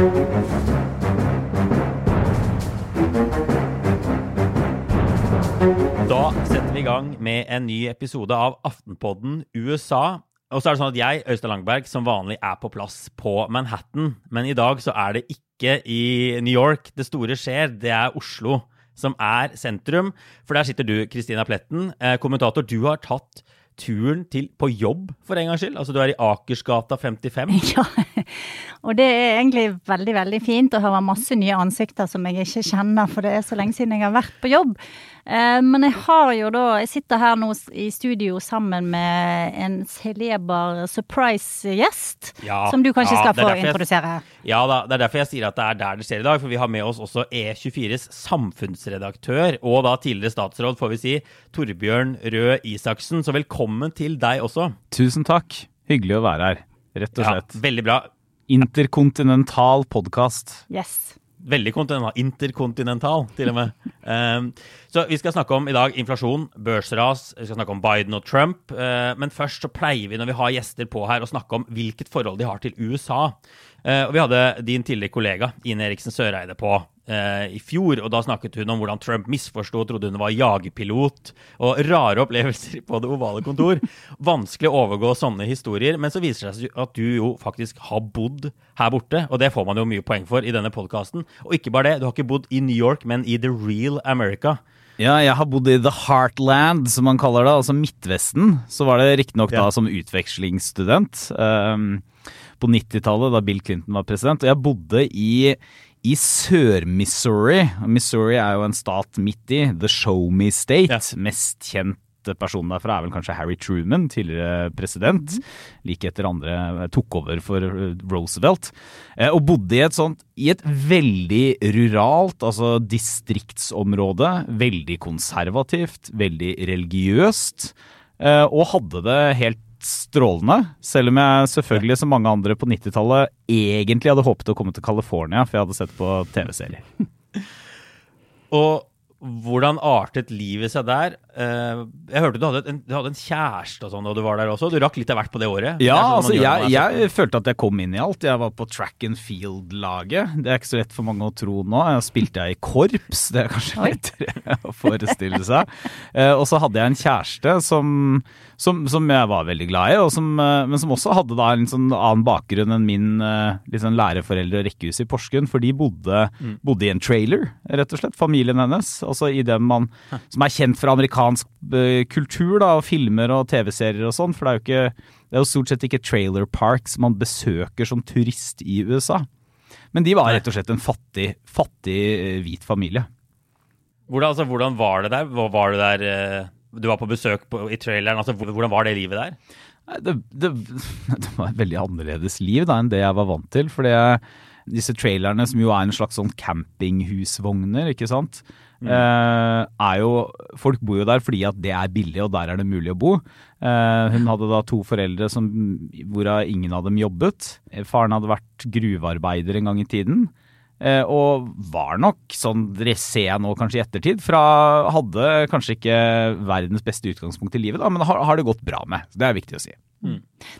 Da setter vi i gang med en ny episode av Aftenpodden USA. Og så er det sånn at jeg, Øystein Langberg, som vanlig er på plass på Manhattan. Men i dag så er det ikke i New York det store skjer, det er Oslo som er sentrum. For der sitter du, Kristina Pletten, eh, kommentator. Du har tatt turen til på jobb for en gangs skyld. Altså du er i Akersgata 55. Ja, og det er egentlig veldig, veldig fint å høre masse nye ansikter som jeg ikke kjenner, for det er så lenge siden jeg har vært på jobb. Eh, men jeg har jo da Jeg sitter her nå i studio sammen med en celeber surprise-gjest, Ja, som du kanskje ja, skal få introdusere. jeg- Ja da, det er derfor jeg sier at det er der det skjer i dag. For vi har med oss også E24s samfunnsredaktør, og da tidligere statsråd, får vi si, Torbjørn Røe Isaksen. Så velkommen til deg også. Tusen takk. Hyggelig å være her, rett og slett. Ja, veldig bra. Interkontinental podkast. Yes. Veldig kontinental. Interkontinental, til og med. Um, så vi skal snakke om i dag inflasjon, børsras, vi skal snakke om Biden og Trump. Uh, men først så pleier vi når vi har gjester på her, å snakke om hvilket forhold de har til USA. Uh, og vi hadde din tidligere kollega Ine Eriksen Søreide på i fjor, og da snakket hun om hvordan Trump misforsto og trodde hun var jagerpilot, og rare opplevelser på det ovale kontor. Vanskelig å overgå sånne historier, men så viser det seg at du jo faktisk har bodd her borte, og det får man jo mye poeng for i denne podkasten. Og ikke bare det, du har ikke bodd i New York, men i the real America. Ja, jeg har bodd i The Heartland, som man kaller det, altså Midtvesten. Så var det riktignok Ja. da som utvekslingsstudent um, på 90-tallet, da Bill Clinton var president. Og jeg bodde i, i Sør-Missouri. Missouri er jo en stat midt i. The Show Me State. Ja. Mest kjent person derfra er vel kanskje Harry Truman, tidligere president. Like etter andre tok over for eh, Roosevelt. Eh, Og bodde i et sånt I et veldig ruralt, altså distriktsområde. Veldig konservativt, veldig religiøst. eh, Og hadde det helt strålende. Selv om jeg selvfølgelig, som mange andre på 90-tallet, egentlig hadde håpet å komme til California, for jeg hadde sett på TV-serier. Og hvordan artet livet seg der? Eh, jeg hørte du hadde, en, du hadde en kjæreste og sånn da du var der også. Du rakk litt av hvert på det året. Ja, er sånn altså jeg, jeg følte at jeg kom inn i alt. Jeg var på track and field-laget. Det er ikke så lett for mange å tro nå. Jeg spilte jeg i korps, det er kanskje lettere å forestille seg. Eh, og så hadde jeg en kjæreste som, som, som jeg var veldig glad i, og som, eh, men som også hadde da en sånn annen bakgrunn enn min sånn læreforeldre og rekkehus i Porsgrunn, for de bodde, bodde i en trailer, rett og slett. Familien hennes. Altså i det man Som er kjent fra amerikansk eh, kultur, da, og filmer og TV-serier og sånn, for det er jo ikke det er jo stort sett ikke trailer parks man besøker som turist i USA. Men de var rett og slett en fattig, fattig eh, hvit familie. Hvordan, altså, hvordan var det der? Var det der eh, Du var på besøk på, i traileren. Altså, hvordan var det livet der? Det, det, det var et veldig annerledes liv da, enn det jeg var vant til. For disse trailerne, som jo er en slags sånn campinghusvogner, ikke sant. Eh, er jo, folk bor jo der fordi at det er billig, og der er det mulig å bo. Eh, hun hadde da to foreldre som, hvorav ingen av dem jobbet. Eh, Faren hadde vært gruvearbeider en gang i tiden. Eh, og var nok, sånn dere ser jeg nå kanskje i ettertid, fra hadde kanskje ikke verdens beste utgangspunkt i livet, da, men har, har det gått bra med. Det er viktig å si.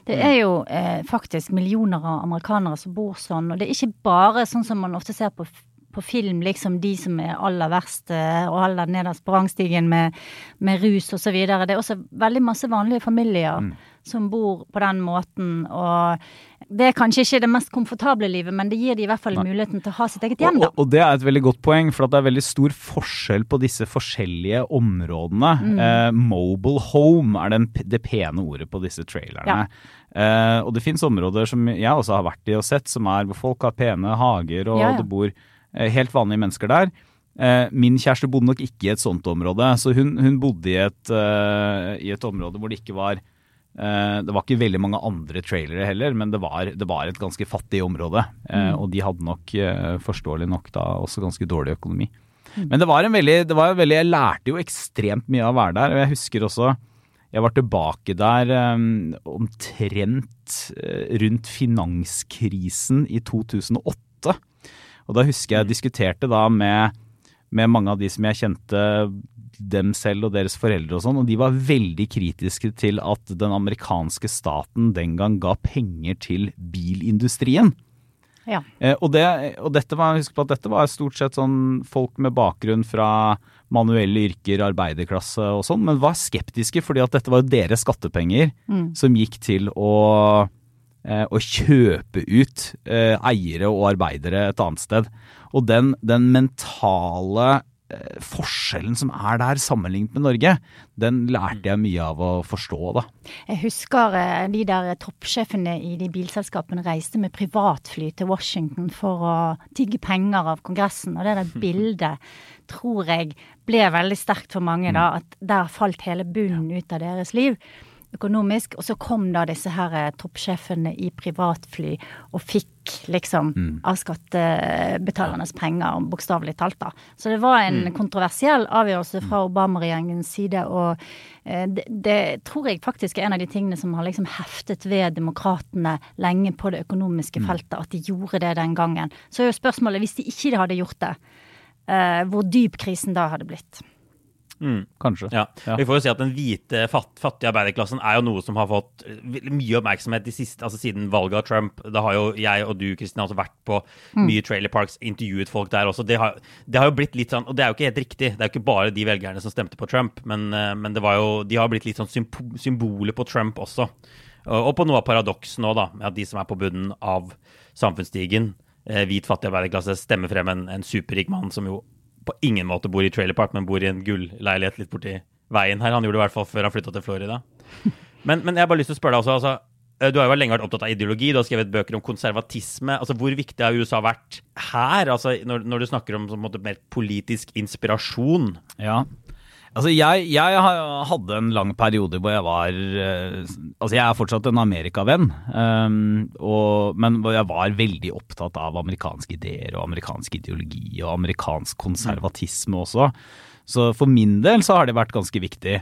Det er jo eh, faktisk millioner av amerikanere som bor sånn, og det er ikke bare sånn som man ofte ser på, på film, liksom de som er aller verst eh, og aller nederst på rangstigen med, med rus videre. Det er også veldig masse vanlige familier som bor på den måten, og det er kanskje ikke det mest komfortable livet, men det gir de i hvert fall muligheten til å ha sitt eget hjem, Og, og, og det er et veldig godt poeng, for det er veldig stor forskjell på disse forskjellige områdene. Eh, mobile home er den, det pene ordet på disse trailerne. Eh, og det finnes områder som jeg også har vært i og sett, som er hvor folk har pene hager, og Ja, ja. det bor helt vanlige mennesker der. Eh, min kjæreste bodde nok ikke i et sånt område, så hun, hun bodde i et, eh, i et område hvor det ikke var Eh, Det var ikke veldig mange andre trailere heller, men det var, det var et ganske fattig område. Mm. Og de hadde nok, eh, forståelig nok, da også ganske dårlig økonomi. Men det var en veldig, det var en veldig Jeg lærte jo ekstremt mye av å være der. Og jeg husker også Jeg var tilbake der um, omtrent eh, rundt finanskrisen i 2008. Og da husker jeg jeg diskuterte da med, med mange av de som jeg kjente dem selv og deres foreldre og sånn, og de var veldig kritiske til at den amerikanske staten den gang ga penger til bilindustrien. Ja. Eh, og, det, og dette var, husk på at dette var stort sett sånn folk med bakgrunn fra manuelle yrker, arbeiderklasse og sånn, men var skeptiske fordi at dette var jo deres skattepenger som gikk til å, å kjøpe ut eh, eiere og arbeidere et annet sted. Og den, den mentale eh, forskjellen som er der sammenlignet med Norge, den lærte jeg mye av å forstå, da. Jeg husker eh, de der toppsjefene i de bilselskapene reiste med privatfly til Washington for å tigge penger av Kongressen, og det der bildet tror jeg ble veldig sterkt for mange, da. At der falt hele bunnen ut av deres liv økonomisk. Og så kom da disse her eh, toppsjefene i privatfly og fikk liksom av skattebetalernes penger, bokstavelig talt, da. Så det var en kontroversiell avgjørelse fra Obama-regjeringens side. og eh, det, det tror jeg faktisk er en av de tingene som har liksom heftet ved demokratene lenge på det økonomiske feltet, at de gjorde det den gangen. Så er jo spørsmålet, hvis de ikke hadde gjort det, eh, hvor dyp krisen da hadde blitt. Kanskje. Ja. Ja. Vi får jo si at den hvite, fatt, fattige arbeiderklassen er jo noe som har fått mye oppmerksomhet de siste, altså siden valget av Trump. Da har jo jeg og du Kristin, også vært på mye trailer parks, intervjuet folk der også. Det har, det har jo blitt litt sånn, og det er jo ikke helt riktig, det er jo ikke bare de velgerne som stemte på Trump, men, eh, men det var jo, de har blitt litt sånn symbolet symboler på Trump også. Og, på noe av paradoksen nå, da, med at de som er på bunnen av samfunnsstigen, eh, hvit, fattig arbeiderklasse, stemmer frem en, en superrik mann som jo på ingen måte bor i trailer park, men bor i en gullleilighet litt borti veien her. Han gjorde det i hvert fall før han flytta til Florida. Men, men jeg har bare lyst til å spørre deg også. altså, eh, Du har jo lenge vært opptatt av ideologi, du har skrevet bøker om konservatisme. altså Hvor viktig har USA vært her, altså når, når du snakker om måte, mer politisk inspirasjon? Ja. Altså, jeg, jeg hadde en lang periode hvor jeg var eh, Altså, jeg er fortsatt en amerikavenn, um, men hvor jeg var veldig opptatt av amerikanske ideer og amerikansk ideologi og amerikansk konservatisme også. Så for min del så har det vært ganske viktig.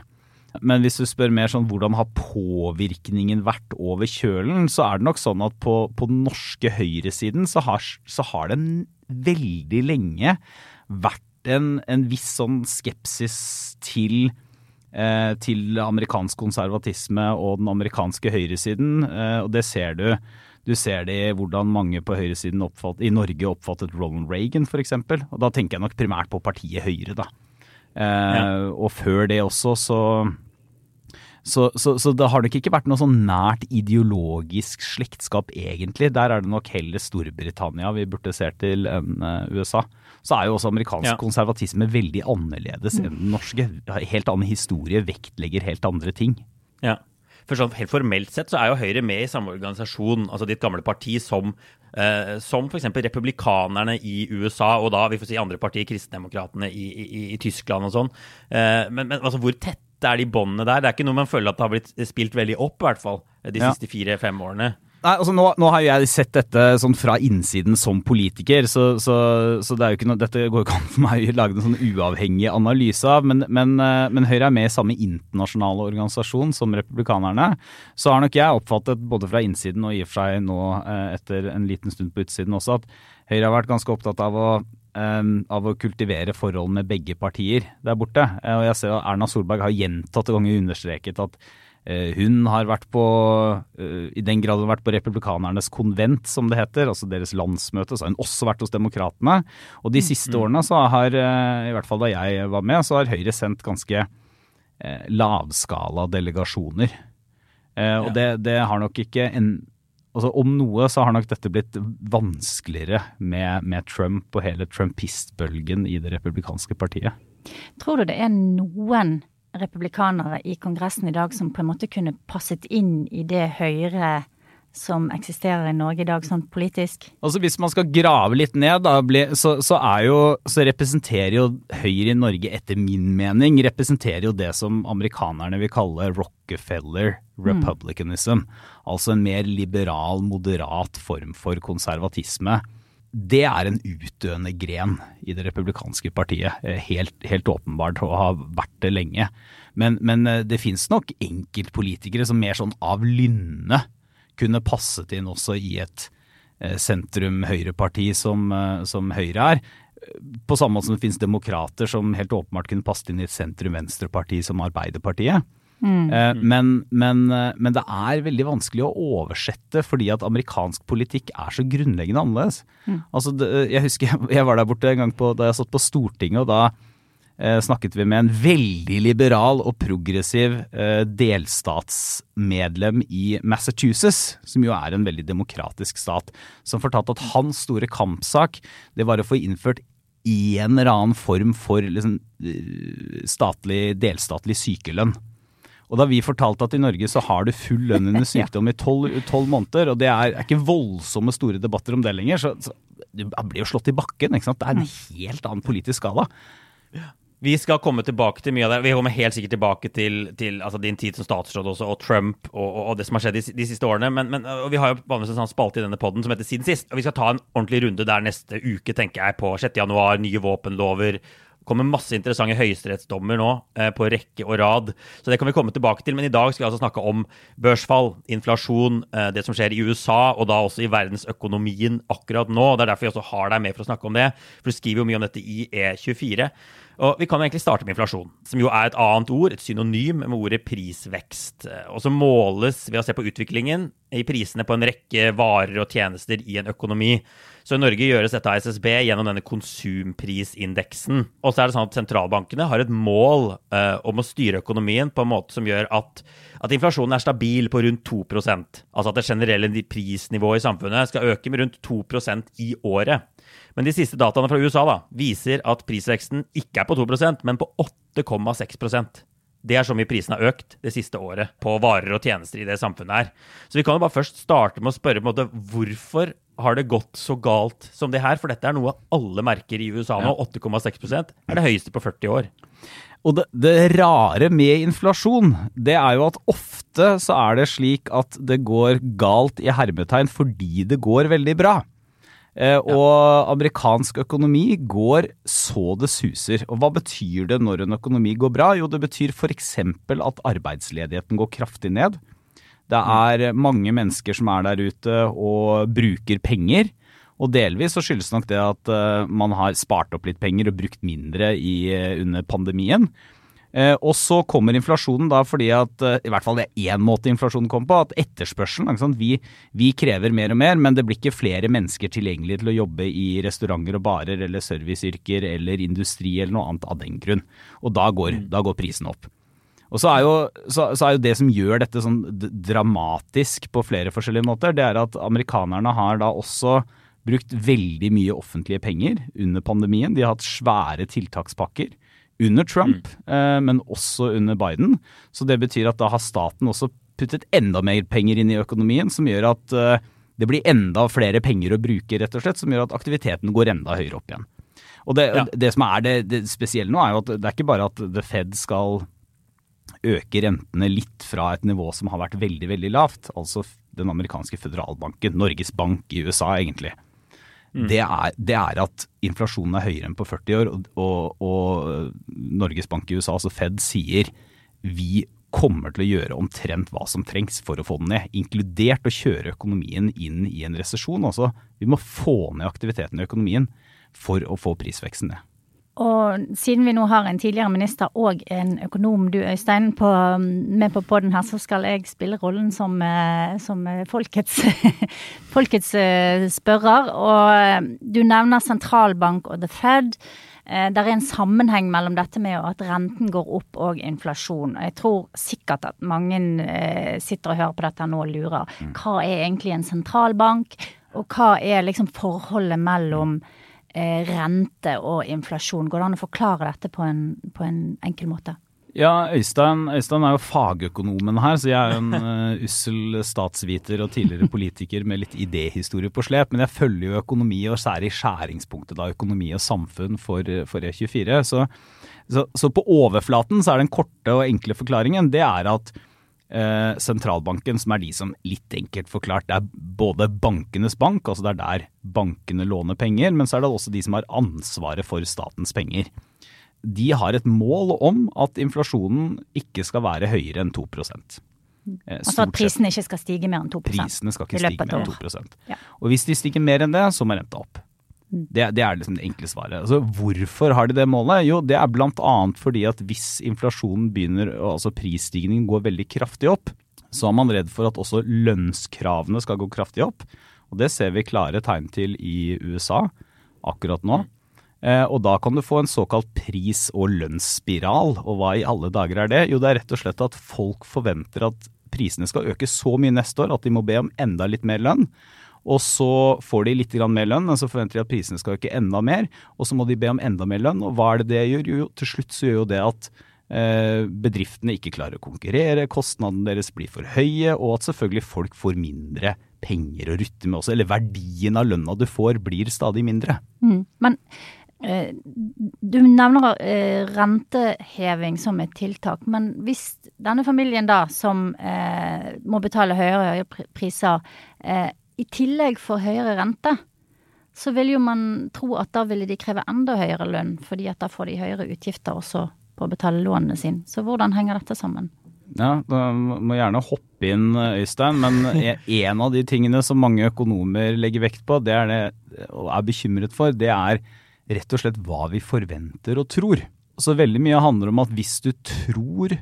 Men hvis du spør mer sånn hvordan har påvirkningen vært over kjølen, så er det nok sånn at på, på den norske høyresiden så har, så har det veldig lenge vært en, en viss sånn skepsis til eh, til amerikansk konservatisme og den amerikanske høyresiden, eh, og det ser du. Du ser det i hvordan mange på høyresiden oppfatt, i Norge oppfattet Ronald Reagan f.eks. Og da tenker jeg nok primært på partiet Høyre, da. Eh, Og før det også, så så, så, så det har nok ikke vært noe sånn nært ideologisk slektskap, egentlig. Der er det nok heller Storbritannia vi burde se til enn USA. Så er jo også amerikansk Ja. konservatisme veldig annerledes enn den norske. Helt annen historie, vektlegger helt andre ting. Ja. For sånn, Helt formelt sett så er jo Høyre med i samme organisasjon, altså ditt gamle parti, som, eh, som f.eks. republikanerne i USA, og da vi får si andre partier, kristendemokratene i, i, i Tyskland og sånn. Eh, men, men altså, hvor tette er de båndene der? Det er ikke noe man føler at det har blitt spilt veldig opp, i hvert fall, de Ja. siste fire-fem årene. Nei, altså nå, nå har jeg sett dette sånn fra innsiden som politiker, så, så, så det noe, dette går ikke an for meg å lage en sånn uavhengig analyse av. Men, men, eh, men Høyre er med i samme internasjonale organisasjon som republikanerne. Så har nok jeg oppfattet både fra innsiden og i og for seg nå eh, etter en liten stund på utsiden også, at Høyre har vært ganske opptatt av å eh, av å kultivere forhold med begge partier der borte. Og jeg ser at Erna Solberg har gjentatte ganger understreket at Hun har vært på, eh, i den grad hun har vært på republikanernes konvent, som det heter, altså deres landsmøte, så har hun også vært hos demokratene. Og de siste årene, så har, eh, i hvert fall da jeg var med, så har Høyre sendt ganske eh, lavskala delegasjoner. Eh, og det, det har nok ikke en Altså Om noe så har nok dette blitt vanskeligere med, med Trump og hele trumpistbølgen i det republikanske partiet. Tror du det er noen republikanere i Kongressen i dag som på en måte kunne passet inn i det Høyre som eksisterer i Norge i dag, sånn politisk? Altså Hvis man skal grave litt ned, da, så, så, er jo, så representerer jo Høyre i Norge, etter min mening, representerer jo det som amerikanerne vil kalle Rockefeller republicanism. Altså en mer liberal, moderat form for konservatisme. Det er en utdøende gren i det republikanske partiet, eh, helt, helt åpenbart, og har vært det lenge. Men, men eh, det finnes nok enkeltpolitikere som mer sånn av lynne kunne passet inn også i et eh, sentrum-høyreparti som, som Høyre er. På samme måte som det finnes demokrater som helt åpenbart kunne passet inn i et sentrum-venstreparti som Arbeiderpartiet. Mm. Eh, men, men, eh, men det er veldig vanskelig å oversette fordi at amerikansk politikk er så grunnleggende annerledes. Altså, jeg husker jeg var der borte en gang på, da jeg satt på Stortinget, og da eh, snakket vi med en veldig liberal og progressiv eh, delstatsmedlem i Massachusetts, som jo er en veldig demokratisk stat, som fortalte at hans store kampsak det var å få innført en eller annen form for liksom, eh, statlig, delstatlig sykelønn. Og da vi fortalte at i Norge så har du full lønn under sykdom i tolv måneder, og det er, er ikke voldsomme store debatter om det lenger, så, så du blir jo slått i bakken. ikke sant? Det er en helt annen politisk skala. Vi skal komme tilbake til mye av det. Vi kommer helt sikkert tilbake til, til altså din tid som statsråd også, og Trump og, og, og det som har skjedd de, de siste årene. Men, men vi har jo vanligvis en sånn spalte i denne poden som heter Siden sist. Og vi skal ta en ordentlig runde der neste uke, tenker jeg, på 6. januar. Nye våpenlover. Kommer masse interessante høyesterettsdommer nå eh, på rekke og rad. Så det kan vi komme tilbake til. Men i dag skal vi altså snakke om børsfall, inflasjon, eh, det som skjer i USA, og da også i verdensøkonomien akkurat nå. Det er derfor vi også har deg med for å snakke om det. For du skriver jo mye om dette i E24. Og Vi kan egentlig starte med inflasjon, som jo er et annet ord, et synonym med ordet prisvekst. Og som måles ved å se på utviklingen i prisene på en rekke varer og tjenester i en økonomi. Så i Norge gjøres dette av SSB gjennom denne konsumprisindeksen. Og så er det sånn at sentralbankene har et mål uh, om å styre økonomien på en måte som gjør at, at inflasjonen er stabil på rundt 2% Altså at det generelle prisnivået i samfunnet skal øke med rundt 2% i året. Men de siste dataene fra USA da, viser at prisveksten ikke er på 2% men på 8,6% det er så mye prisene har økt det siste året på varer og tjenester i det samfunnet her. Så vi kan jo bare først starte med å spørre på en måte, hvorfor har det gått så galt som det her? For dette er noe alle merker i USA nå. 8,6% er det høyeste på 40 år. Og det, det, rare med inflasjon, det er jo at ofte så er det slik at det går galt i hermetegn fordi det går veldig bra. Eh, og amerikansk økonomi går så det suser. Og hva betyr det når en økonomi går bra? Jo, det betyr f.eks. at arbeidsledigheten går kraftig ned. Det er mange mennesker som er der ute og bruker penger. Og delvis så skyldes nok det at uh, man har spart opp litt penger og brukt mindre i, uh, under pandemien. Eh, og så kommer inflasjonen da fordi at eh, i hvert fall det er én måte inflasjonen kommer på, at etterspørselen vi, vi, krever mer og mer, men det blir ikke flere mennesker tilgjengelig til å jobbe i restauranter og barer eller serviceyrker eller industri eller noe annet av den grunn. Og da går, mm. da går prisen opp. Og så er, jo, så, så er, jo, det som gjør dette sånn dramatisk på flere forskjellige måter, det er at amerikanerne har da også brukt veldig mye offentlige penger under pandemien. De har hatt svære tiltakspakker under Trump, mm. men også under Biden. Så det betyr at da har staten også puttet enda mer penger inn i økonomien, som gjør at eh, det blir enda flere penger å bruke, rett og slett, som gjør at aktiviteten går enda høyere opp igjen. Og det, ja. det som er det, det, spesielle nå, er jo at det er ikke bare at The Fed skal øke rentene litt fra et nivå som har vært veldig, veldig lavt, altså den amerikanske føderalbanken, Norges Bank i USA egentlig. Mm. Det, er, det, er, at inflasjonen er høyere enn på 40 år, og, og, og Norges Bank i USA, altså Fed, sier vi kommer til å gjøre omtrent hva som trengs for å få den ned, inkludert å kjøre økonomien inn i en resesjon. Altså, vi må få ned aktiviteten i økonomien for å få prisveksten ned. Og siden vi nå har en tidligere minister og en økonom, du Øystein, på, med på poden her, så skal jeg spille rollen som, eh, som folkets, folkets, eh, spørrer. Og du nevner sentralbank og The Fed. Eh, det er en sammenheng mellom dette med at renten går opp og inflasjon. Jeg tror sikkert at mange sitter og hører på dette nå og lurer. Mm. Hva er egentlig en sentralbank, og hva er liksom forholdet mellom Eh, rente og inflasjon. Går det an å forklare dette på en, på en enkel måte? Ja, Øystein, Øystein, er jo fagøkonomen her, så jeg er jo en uh, ussel statsviter og tidligere politiker med litt idéhistorie på slep. Men jeg følger jo økonomi, og særlig skjæringspunktet da økonomi og samfunn for, for E24. Så, så, så, på overflaten så er den korte og enkle forklaringen det er at eh, sentralbanken, som er de som litt enkelt forklart det er både bankenes bank, altså det er der bankene låner penger, men så er det også de som har ansvaret for statens penger. De har et mål om at inflasjonen ikke skal være høyere enn 2% eh, Altså at prisene ikke skal stige mer enn 2 Prisene skal ikke stige mer enn 2 ja. Og hvis de stiger mer enn det, så må renta opp. Det, det er liksom det enkle svaret. Altså, hvorfor har de det målet? Jo, det er bl.a. fordi at hvis inflasjonen begynner, altså prisstigningen går veldig kraftig opp, så er man redd for at også lønnskravene skal gå kraftig opp. Og Det ser vi klare tegn til i USA akkurat nå. Eh, og da kan du få en såkalt pris- og lønnsspiral. Og hva i alle dager er det? Jo, det er rett og slett at folk forventer at prisene skal øke så mye neste år at de må be om enda litt mer lønn. Og så får de litt mer lønn, men så forventer de at prisene skal øke enda mer. Og så må de be om enda mer lønn. Og hva er det det gjør? Jo, til slutt så gjør jo det at eh, bedriftene ikke klarer å konkurrere, kostnadene deres blir for høye, og at selvfølgelig folk får mindre penger å rutte med også. Eller verdien av lønna du får blir stadig mindre. Mm. Men eh, du nevner eh, renteheving som et tiltak, men hvis denne familien da, som må betale høyere og høyere priser, i tillegg får høyere rente, så vil jo man tro at da ville de kreve enda høyere lønn, fordi at da får de høyere utgifter også på å betale lånene sine. Så hvordan henger dette sammen? Ja, da må gjerne hoppe inn, Øystein. Men en av de tingene som mange økonomer legger vekt på, det er det, og er bekymret for, det er rett og slett hva vi forventer og tror. Så veldig mye handler om at hvis du tror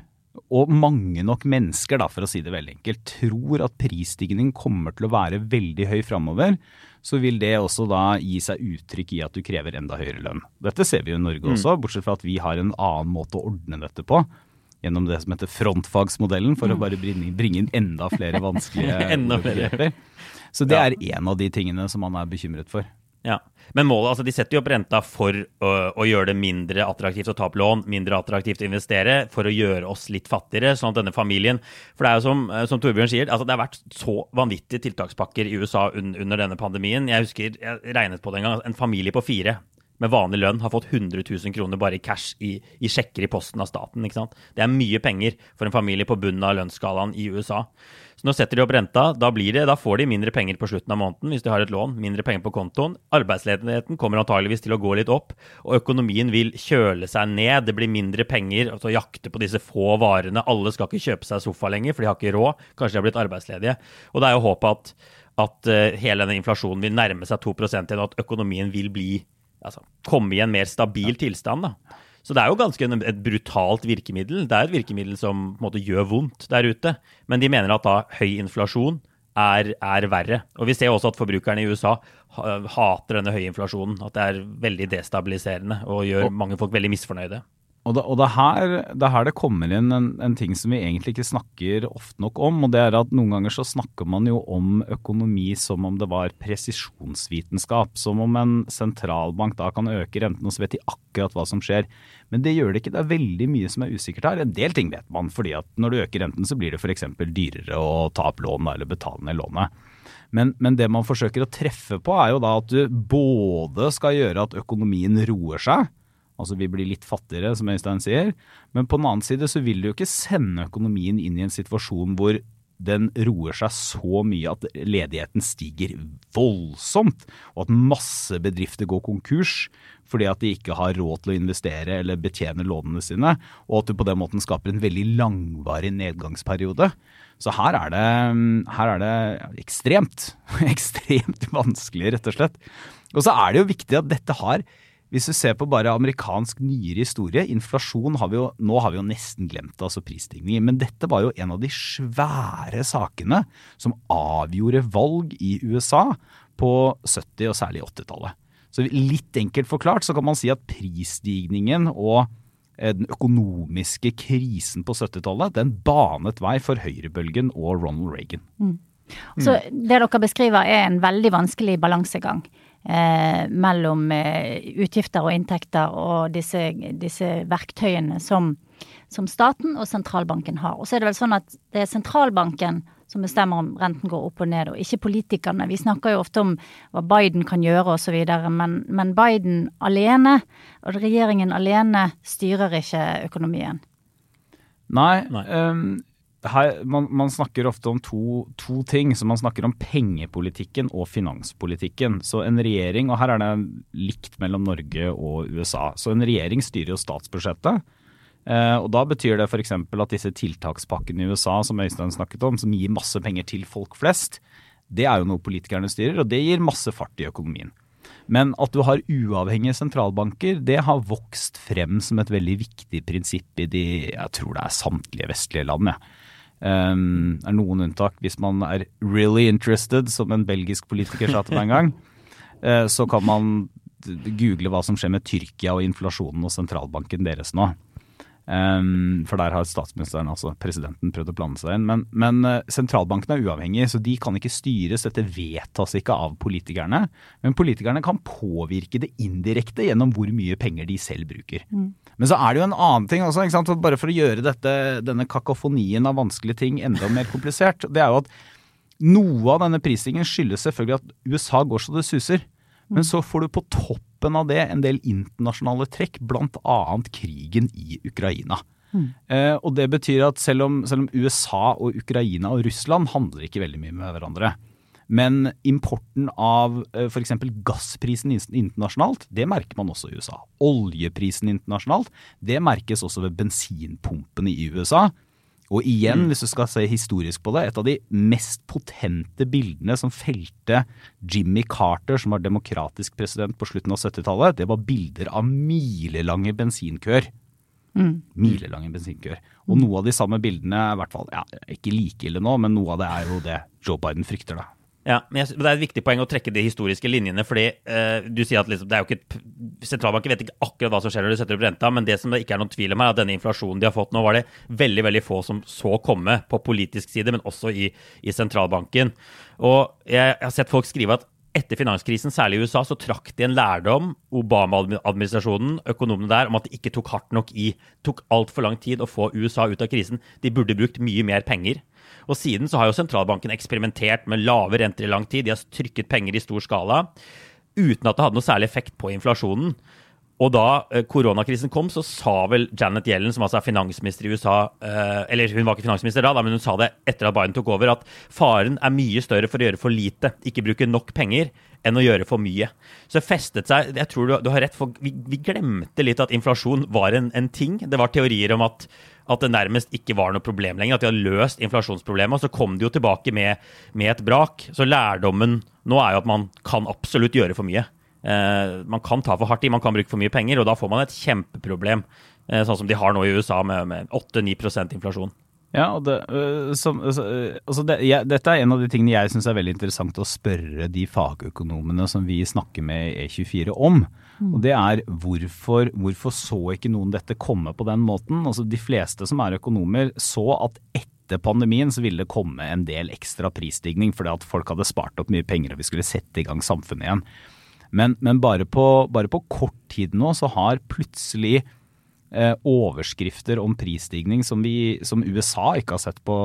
og mange nok mennesker, da, for å si det veldig enkelt, tror at prisstigningen kommer til å være veldig høy framover, så vil det også da gi seg uttrykk i at du krever enda høyere lønn. Dette ser vi jo i Norge mm. også, bortsett fra at vi har en annen måte å ordne dette på. Gjennom det som heter frontfagsmodellen, for mm. å bare bringe, bringe, inn enda flere vanskelige enda flere. Så det er en av de tingene som man er bekymret for. Ja, Men målet, altså de setter jo opp renta for å, å, gjøre det mindre attraktivt å ta opp lån, mindre attraktivt å investere, for å gjøre oss litt fattigere, sånn at denne familien For det er jo som, eh, som Torbjørn sier, altså det har vært så vanvittige tiltakspakker i USA un, under denne pandemien. Jeg husker jeg regnet på det en gang. En familie på fire med vanlig lønn har fått 100 000 kroner bare i cash i, i, sjekker i posten av staten. Det er mye penger for en familie på bunnen av lønnsskalaen i USA. Så nå setter de opp renta. Da, det, da, får de mindre penger på slutten av måneden hvis de har et lån. Mindre penger på kontoen. Arbeidsledigheten kommer antageligvis til å gå litt opp, og økonomien vil kjøle seg ned. Det blir mindre penger å jakte på disse få varene. Alle skal ikke kjøpe seg sofa lenger, for de har ikke råd. Kanskje de har blitt arbeidsledige. Og det er jo håpet at, at uh, hele denne inflasjonen vil nærme seg 2 igjen, og at økonomien vil bli altså, komme i en mer stabil tilstand. da. Så det er jo ganske et brutalt virkemiddel. Det er et virkemiddel som på en måte gjør vondt der ute. Men de mener at da høy inflasjon er, er verre. Og vi ser også at forbrukerne i USA hater denne høye inflasjonen. At det er veldig destabiliserende og gjør mange folk veldig misfornøyde. Og det, og det, her, det her det kommer inn en, en, ting som vi egentlig ikke snakker ofte nok om. og det er at Noen ganger så snakker man jo om økonomi som om det var presisjonsvitenskap. Som om en sentralbank da kan øke renten, og så vet de akkurat hva som skjer. Men det gjør det ikke. Det er veldig mye som er usikkert her. En del ting vet man, fordi at når du øker renten, så blir det f.eks. dyrere å ta opp lån eller betale ned lånet. Men, men, det man forsøker å treffe på, er jo da at du både skal gjøre at økonomien roer seg, Altså vi blir litt fattigere, som Øystein sier. Men på den annen side så vil du jo ikke sende økonomien inn i en situasjon hvor den roer seg så mye at ledigheten stiger voldsomt, og at masse bedrifter går konkurs fordi at de ikke har råd til å investere eller betjene lånene sine, og at du på den måten skaper en veldig langvarig nedgangsperiode. Så her er det, her er det ekstremt, ekstremt vanskelig, rett og slett. Og så er det jo viktig at dette har hvis du ser på bare amerikansk nyere historie, inflasjon har vi jo nå har vi jo nesten glemt altså prisstigninger. Men dette var jo en av de svære sakene som avgjorde valg i USA på 70- og særlig 80-tallet. Så litt enkelt forklart så kan man si at prisstigningen og eh, den økonomiske krisen på 70-tallet, den banet vei for høyrebølgen og Ronald Reagan. Mm. Så det dere beskriver er en veldig vanskelig balansegang eh, mellom eh, utgifter og inntekter og disse, disse verktøyene som, som, staten og sentralbanken har. Og så er det vel sånn at det er sentralbanken som bestemmer om renten går opp og ned, og ikke politikerne. Vi snakker jo ofte om hva Biden kan gjøre osv., men, men Biden alene, og regjeringen alene, styrer ikke økonomien. Nei, Nei. Um, her, man, man, snakker ofte om to, to, ting. så Man snakker om pengepolitikken og finanspolitikken. Så en regjering, og her er det likt mellom Norge og USA. Så en regjering styrer jo statsbudsjettet. Eh, og Da betyr det f.eks. at disse tiltakspakkene i USA som Øystein snakket om, som gir masse penger til folk flest, det er jo noe politikerne styrer, og det gir masse fart i økonomien. Men at du har uavhengige sentralbanker, det har vokst frem som et veldig viktig prinsipp i de jeg tror det er samtlige vestlige land. Ja. Um, er noen unntak hvis man er really interested, som en belgisk politiker sa til meg en gang. Uh, så kan man google hva som skjer med Tyrkia og inflasjonen og sentralbanken deres nå. Um, for der har statsministeren, altså presidenten, prøvd å blande seg inn. Men, men uh, sentralbanken er uavhengig, så de kan ikke styres. Dette vedtas ikke av politikerne. Men politikerne kan påvirke det indirekte gjennom hvor mye penger de selv bruker. Mm. Men så er det jo en annen ting også, bare for å gjøre dette, denne kakofonien av vanskelige ting enda mer komplisert. Det er jo at noe av denne prisingen skyldes selvfølgelig at USA går så det suser. Men så får du på toppen av det en del internasjonale trekk, bl.a. krigen i Ukraina. Mm. Eh, og det betyr at selv om, selv om, USA og Ukraina og Russland handler ikke veldig mye med hverandre, men importen av eh, f.eks. gassprisen internasjonalt, det merker man også i USA. Oljeprisen internasjonalt, det merkes også ved bensinpumpene i USA. Og igjen, mm. hvis du skal se historisk på det, et av de mest potente bildene som felte Jimmy Carter, som var demokratisk president på slutten av 70-tallet, det var bilder av milelange bensinkøer. Mm. Milelange bensinkøer. Og noe av de samme bildene, i hvert fall, ja, ikke like ille nå, men noe av det er jo det Joe Biden frykter, da. Ja, men Det er et viktig poeng å trekke de historiske linjene. fordi eh, du sier at liksom, det er jo ikke Sentralbanken vet ikke akkurat hva som skjer når de setter opp renta, men det som det ikke er noen tvil om, er at denne inflasjonen de har fått nå, var det veldig veldig få som så komme på politisk side, men også i, i sentralbanken. Og jeg, jeg har sett folk skrive at etter finanskrisen, særlig i USA, så trakk de en lærdom, Obama-administrasjonen, økonomene der, om at det ikke tok hardt nok i. tok altfor lang tid å få USA ut av krisen. De burde brukt mye mer penger. Og siden så har jo sentralbanken eksperimentert med lave renter i lang tid. De har trykket penger i stor skala uten at det hadde noe særlig effekt på inflasjonen. Og da eh, koronakrisen kom, så sa vel Janet Yellen, som altså er finansminister i USA eh, Eller hun var ikke finansminister da, men hun sa det etter at Biden tok over, at faren er mye større for å gjøre for lite, ikke bruke nok penger, enn å gjøre for mye. Så festet seg Jeg tror du, du har rett, for vi, vi, glemte litt at inflasjon var en, en ting. Det var teorier om at at det nærmest ikke var noe problem lenger. At de har løst inflasjonsproblemet. Og så kom de jo tilbake med, med, et brak. Så lærdommen nå er jo at man kan absolutt gjøre for mye. Eh, man kan ta for hardt i, man kan bruke for mye penger, og da får man et kjempeproblem. Eh, sånn som de har nå i USA med, med 8-9 inflasjon. Ja, og det, øh, som, øh, altså det, jeg, Dette er en av de tingene jeg syns er veldig interessant å spørre de fagøkonomene som vi snakker med i E24 om. Mm. Og det er hvorfor, hvorfor så ikke noen dette komme på den måten? Altså De fleste som er økonomer så at etter pandemien så ville det komme en del ekstra prisstigning fordi at folk hadde spart opp mye penger og vi skulle sette i gang samfunnet igjen. Men, men bare, på, bare på kort tid nå så har plutselig overskrifter om prisstigning som, vi, som, USA ikke har sett på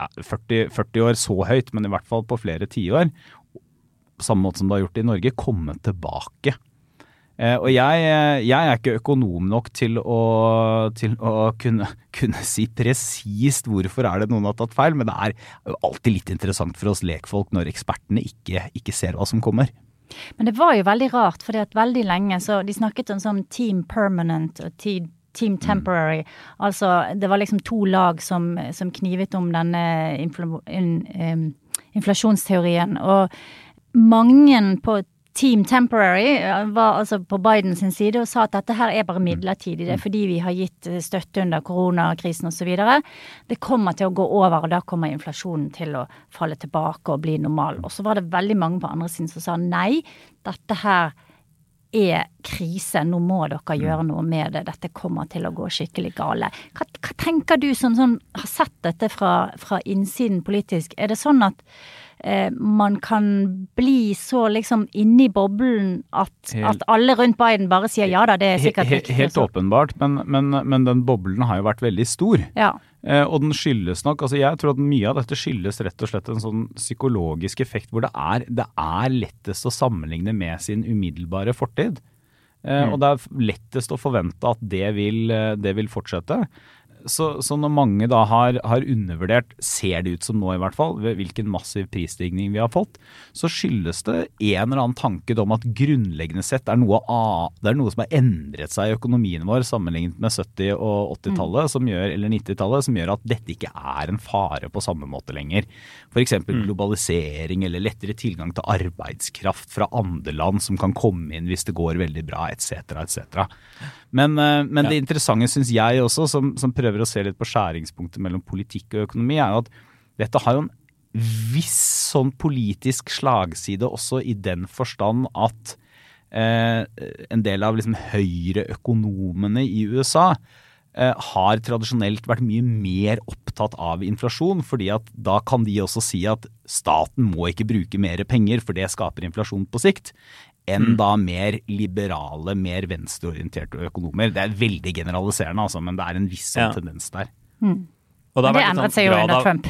ja, 40, 40, år så høyt, men i hvert fall på flere tiår, på samme måte som det har gjort i Norge, komme tilbake. Eh, og jeg, jeg, er ikke økonom nok til å, til å kunne, kunne, si presist hvorfor er det noen har tatt feil, men det er alltid litt interessant for oss lekfolk når ekspertene ikke, ikke ser hva som kommer. Men det var jo veldig rart, fordi veldig lenge så De snakket om sånn team permanent og team mm. temporary. Mm. Altså det var liksom to lag som, som knivet om denne infl in, um, inflasjonsteorien. Og mange på Team Temporary var altså på Bidens side og sa at dette her er bare mm. midlertidig. Det er fordi vi har gitt eh, støtte under koronakrisen osv. Det kommer til å gå over, og da kommer inflasjonen til å falle tilbake og bli normal. Og så var det veldig mange på andre siden som sa nei, dette her er krise, nå må dere mm. gjøre noe med det, dette kommer til å gå skikkelig gale. Hva, hva tenker du som sånn, har sett dette fra, fra innsiden politisk? Er det sånn at eh, man kan bli så liksom inni boblen at, helt, at, alle rundt Biden bare sier ja da, det er sikkert he, he, Helt åpenbart, men, men, men, den boblen har jo vært veldig stor. Ja. Eh, og den skyldes nok altså Jeg tror at mye av dette skyldes rett og slett en sånn psykologisk effekt hvor det er, det er lettest å sammenligne med sin umiddelbare fortid. Eh, mm. Og det er lettest å forvente at det vil, eh, det vil fortsette. Så, så, når mange da har, har, undervurdert, ser det ut som nå i hvert fall, hvilken massiv prisstigning vi har fått, så skyldes det en eller annen tanke om at grunnleggende sett er noe, det er noe som har endret seg i økonomien vår sammenlignet med 70- og 80-tallet, mm. eller 90-tallet, som gjør at dette ikke er en fare på samme måte lenger. F.eks. Mm. globalisering eller lettere tilgang til arbeidskraft fra andre land som kan komme inn hvis det går veldig bra, etc., etc. Men, men ja. det interessante syns jeg også, som, som, prøver å se litt på skjæringspunktet mellom politikk og økonomi, er jo at dette har jo en viss sånn politisk slagside også i den forstand at eh, en del av liksom høyreøkonomene i USA eh, har tradisjonelt vært mye mer opptatt av inflasjon, fordi at da kan de også si at staten må ikke bruke mer penger, for det skaper inflasjon på sikt enn mm. da mer liberale, mer venstreorienterte økonomer. Det er veldig generaliserende, altså, men det er en viss sånn ja. tendens der. Mm. Og det, det endret seg jo under Trump.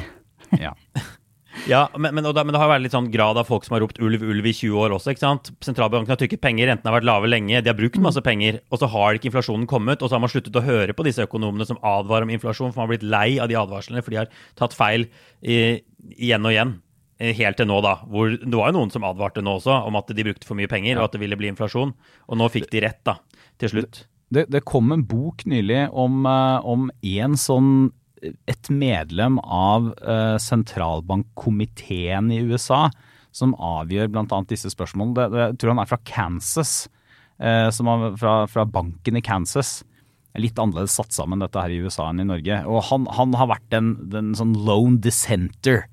Ja. ja men, men, det, men, det, har vært litt sånn grad av folk som har ropt ulv, ulv i 20 år også. ikke sant? Sentralbanken har trykket penger, rentene har vært lave lenge, de har brukt mm. masse penger, og så har ikke inflasjonen kommet. Og så har man sluttet å høre på disse økonomene som advarer om inflasjon, for man har blitt lei av de advarslene, for de har tatt feil i, igjen og igjen. Eh, helt til nå, da. Hvor det var jo noen som advarte nå også om at de brukte for mye penger, og at det ville bli inflasjon. Og nå fikk de rett, da, til slutt. Det, det kom en bok nylig om, eh, om en sånn et medlem av uh, sentralbankkomiteen i USA som avgjør bl.a. disse spørsmålene. Jeg tror han er fra Kansas, uh, som er fra, fra, banken i Kansas. Litt annerledes satt sammen dette her i USA enn i Norge. Og han, han har vært en, en sånn lone dissenter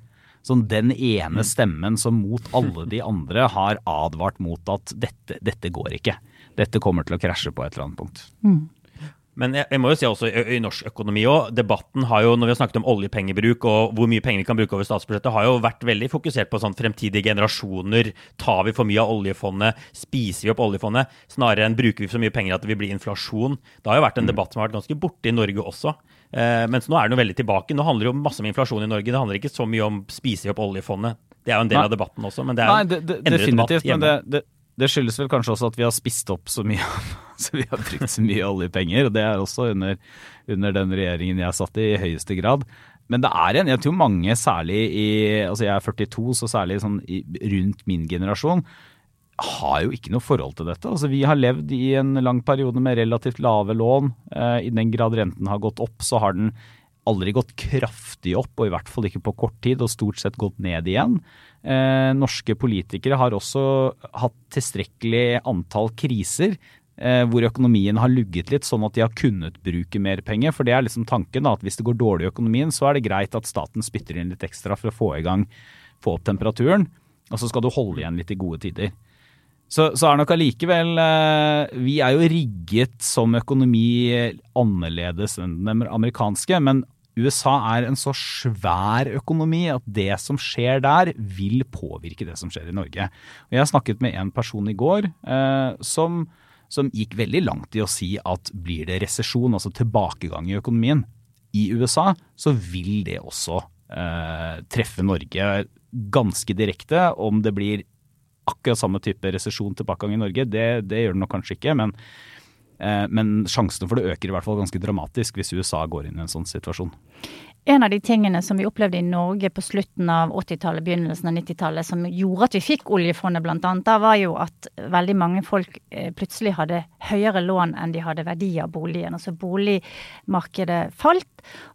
Sånn den ene mm. stemmen som mot alle de andre har advart mot at dette, dette går ikke. Dette kommer til å krasje på et eller annet punkt. Mm. Men jeg, jeg, må jo si også i, i norsk økonomi òg, debatten har jo, når vi har snakket om oljepengebruk og hvor mye penger vi kan bruke over statsbudsjettet, har jo vært veldig fokusert på sånn fremtidige generasjoner. Tar vi for mye av oljefondet? Spiser vi opp oljefondet? Snarere enn bruker vi så mye penger at det vil bli inflasjon. Det har jo vært en mm. debatt som har vært ganske borte i Norge også. Eh, mens nå er den jo veldig tilbake. Nå handler det jo masse om inflasjon i Norge. Det handler ikke så mye om spiser vi opp oljefondet. Det er jo en del Nei. av debatten også, men det er Nei, det, det, definitivt, men det, det, det skyldes vel kanskje også at vi har spist opp så mye så vi har brukt så mye oljepenger. og Det er også under, under den regjeringen jeg satt i, i høyeste grad. Men det er en, jeg tror mange, særlig i altså Jeg er 42, så særlig sånn i, rundt min generasjon, har jo ikke noe forhold til dette. Altså Vi har levd i en lang periode med relativt lave lån. Eh, I den grad renten har gått opp, så har den aldri gått kraftig opp, og i hvert fall ikke på kort tid, og stort sett gått ned igjen. Eh, norske politikere har også hatt tilstrekkelig antall kriser eh, hvor økonomien har lugget litt, sånn at de har kunnet bruke mer penger. For det er liksom tanken da, at hvis det går dårlig i økonomien, så er det greit at staten spytter inn litt ekstra for å få i gang, få opp temperaturen. Og så skal du holde igjen litt i gode tider. Så, så er nok allikevel eh, Vi er jo rigget som økonomi annerledes enn den amerikanske, men USA er en så svær økonomi at det som skjer der, vil påvirke det som skjer i Norge. Og jeg snakket med en person i går eh, som som gikk veldig langt i å si at blir det resesjon, altså tilbakegang i økonomien i USA, så vil det også eh, treffe Norge ganske direkte. Om det blir akkurat samme type resesjon tilbakegang i Norge, det, det, gjør det nok kanskje ikke. Men, eh, men sjansene for det øker i hvert fall ganske dramatisk hvis USA går inn i en sånn situasjon. En av de tingene som vi opplevde i Norge på slutten av 80-tallet, begynnelsen av 90-tallet, som gjorde at vi fikk oljefondet annet, da var jo at veldig mange folk eh, plutselig hadde høyere lån enn de hadde verdi av boligen. Altså boligmarkedet falt.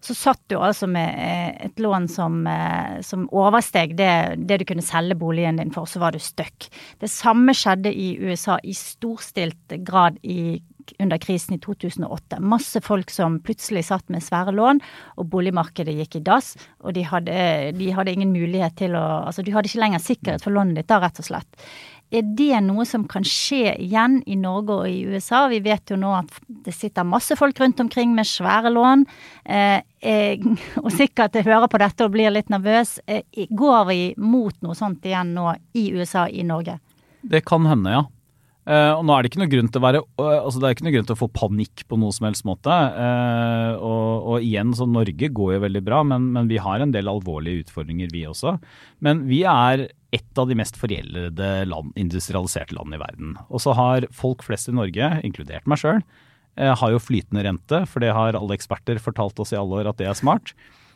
Så satt du altså med eh, et lån som, eh, som oversteg det, det, du kunne selge boligen din for, så var du stuck. Det samme skjedde i USA i storstilt grad i under krisen i 2008. Masse folk som plutselig satt med svære lån, og boligmarkedet gikk i dass. Og de hadde, de hadde ingen mulighet til å Altså, du hadde ikke lenger sikkerhet for lånet ditt da, rett og slett. Er det noe som kan skje igjen i Norge og i USA? Vi vet jo nå at det sitter masse folk rundt omkring med svære lån. Eh, jeg, og sikkert hører på dette og blir litt nervøs. Eh, går vi mot noe sånt igjen nå i USA, i Norge? Det kan hende, ja. Uh, og nå er det ikke noe grunn til å være uh, altså det er ikke noe grunn til å få panikk på noe som helst måte. Uh, og, og, igjen, så Norge går jo veldig bra, men, men, vi har en del alvorlige utfordringer, vi også. Men vi er et av de mest foreldede land, industrialiserte land i verden. Og så har folk flest i Norge, inkludert meg sjøl, har jo flytende rente, for det har alle eksperter fortalt oss i alle år at det er smart.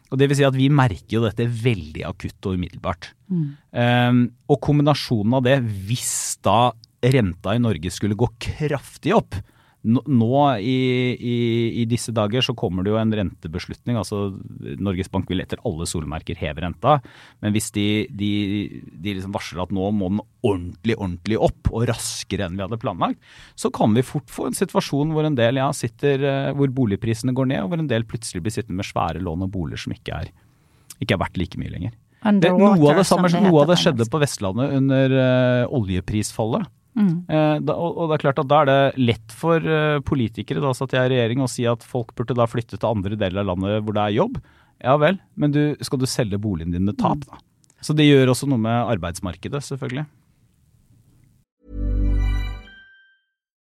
Og det vil si at vi merker jo dette veldig akutt og umiddelbart. Mm. Um, og kombinasjonen av det, hvis da renta i Norge skulle gå kraftig opp, nå i, i, i, disse dager så kommer det jo en rentebeslutning. altså Norges Bank vil etter alle solmerker heve renta. Men hvis de, de, de liksom varsler at nå må den ordentlig ordentlig opp, og raskere enn vi hadde planlagt, så kan vi fort få en situasjon hvor en del ja, sitter, eh, hvor boligprisene går ned, og hvor en del plutselig blir sittende med svære lån og boliger som ikke er, ikke er verdt like mye lenger. Det, noe av det, samme, noe av det skjedde på Vestlandet under uh, oljeprisfallet. Mm. Eh, da, og, det er klart at da er det lett for uh, politikere da satt jeg i regjering å si at folk burde da flytte til andre deler av landet hvor det er jobb. Ja vel, men du, skal du selge boligen din med tap, da? Så det gjør også noe med arbeidsmarkedet, selvfølgelig.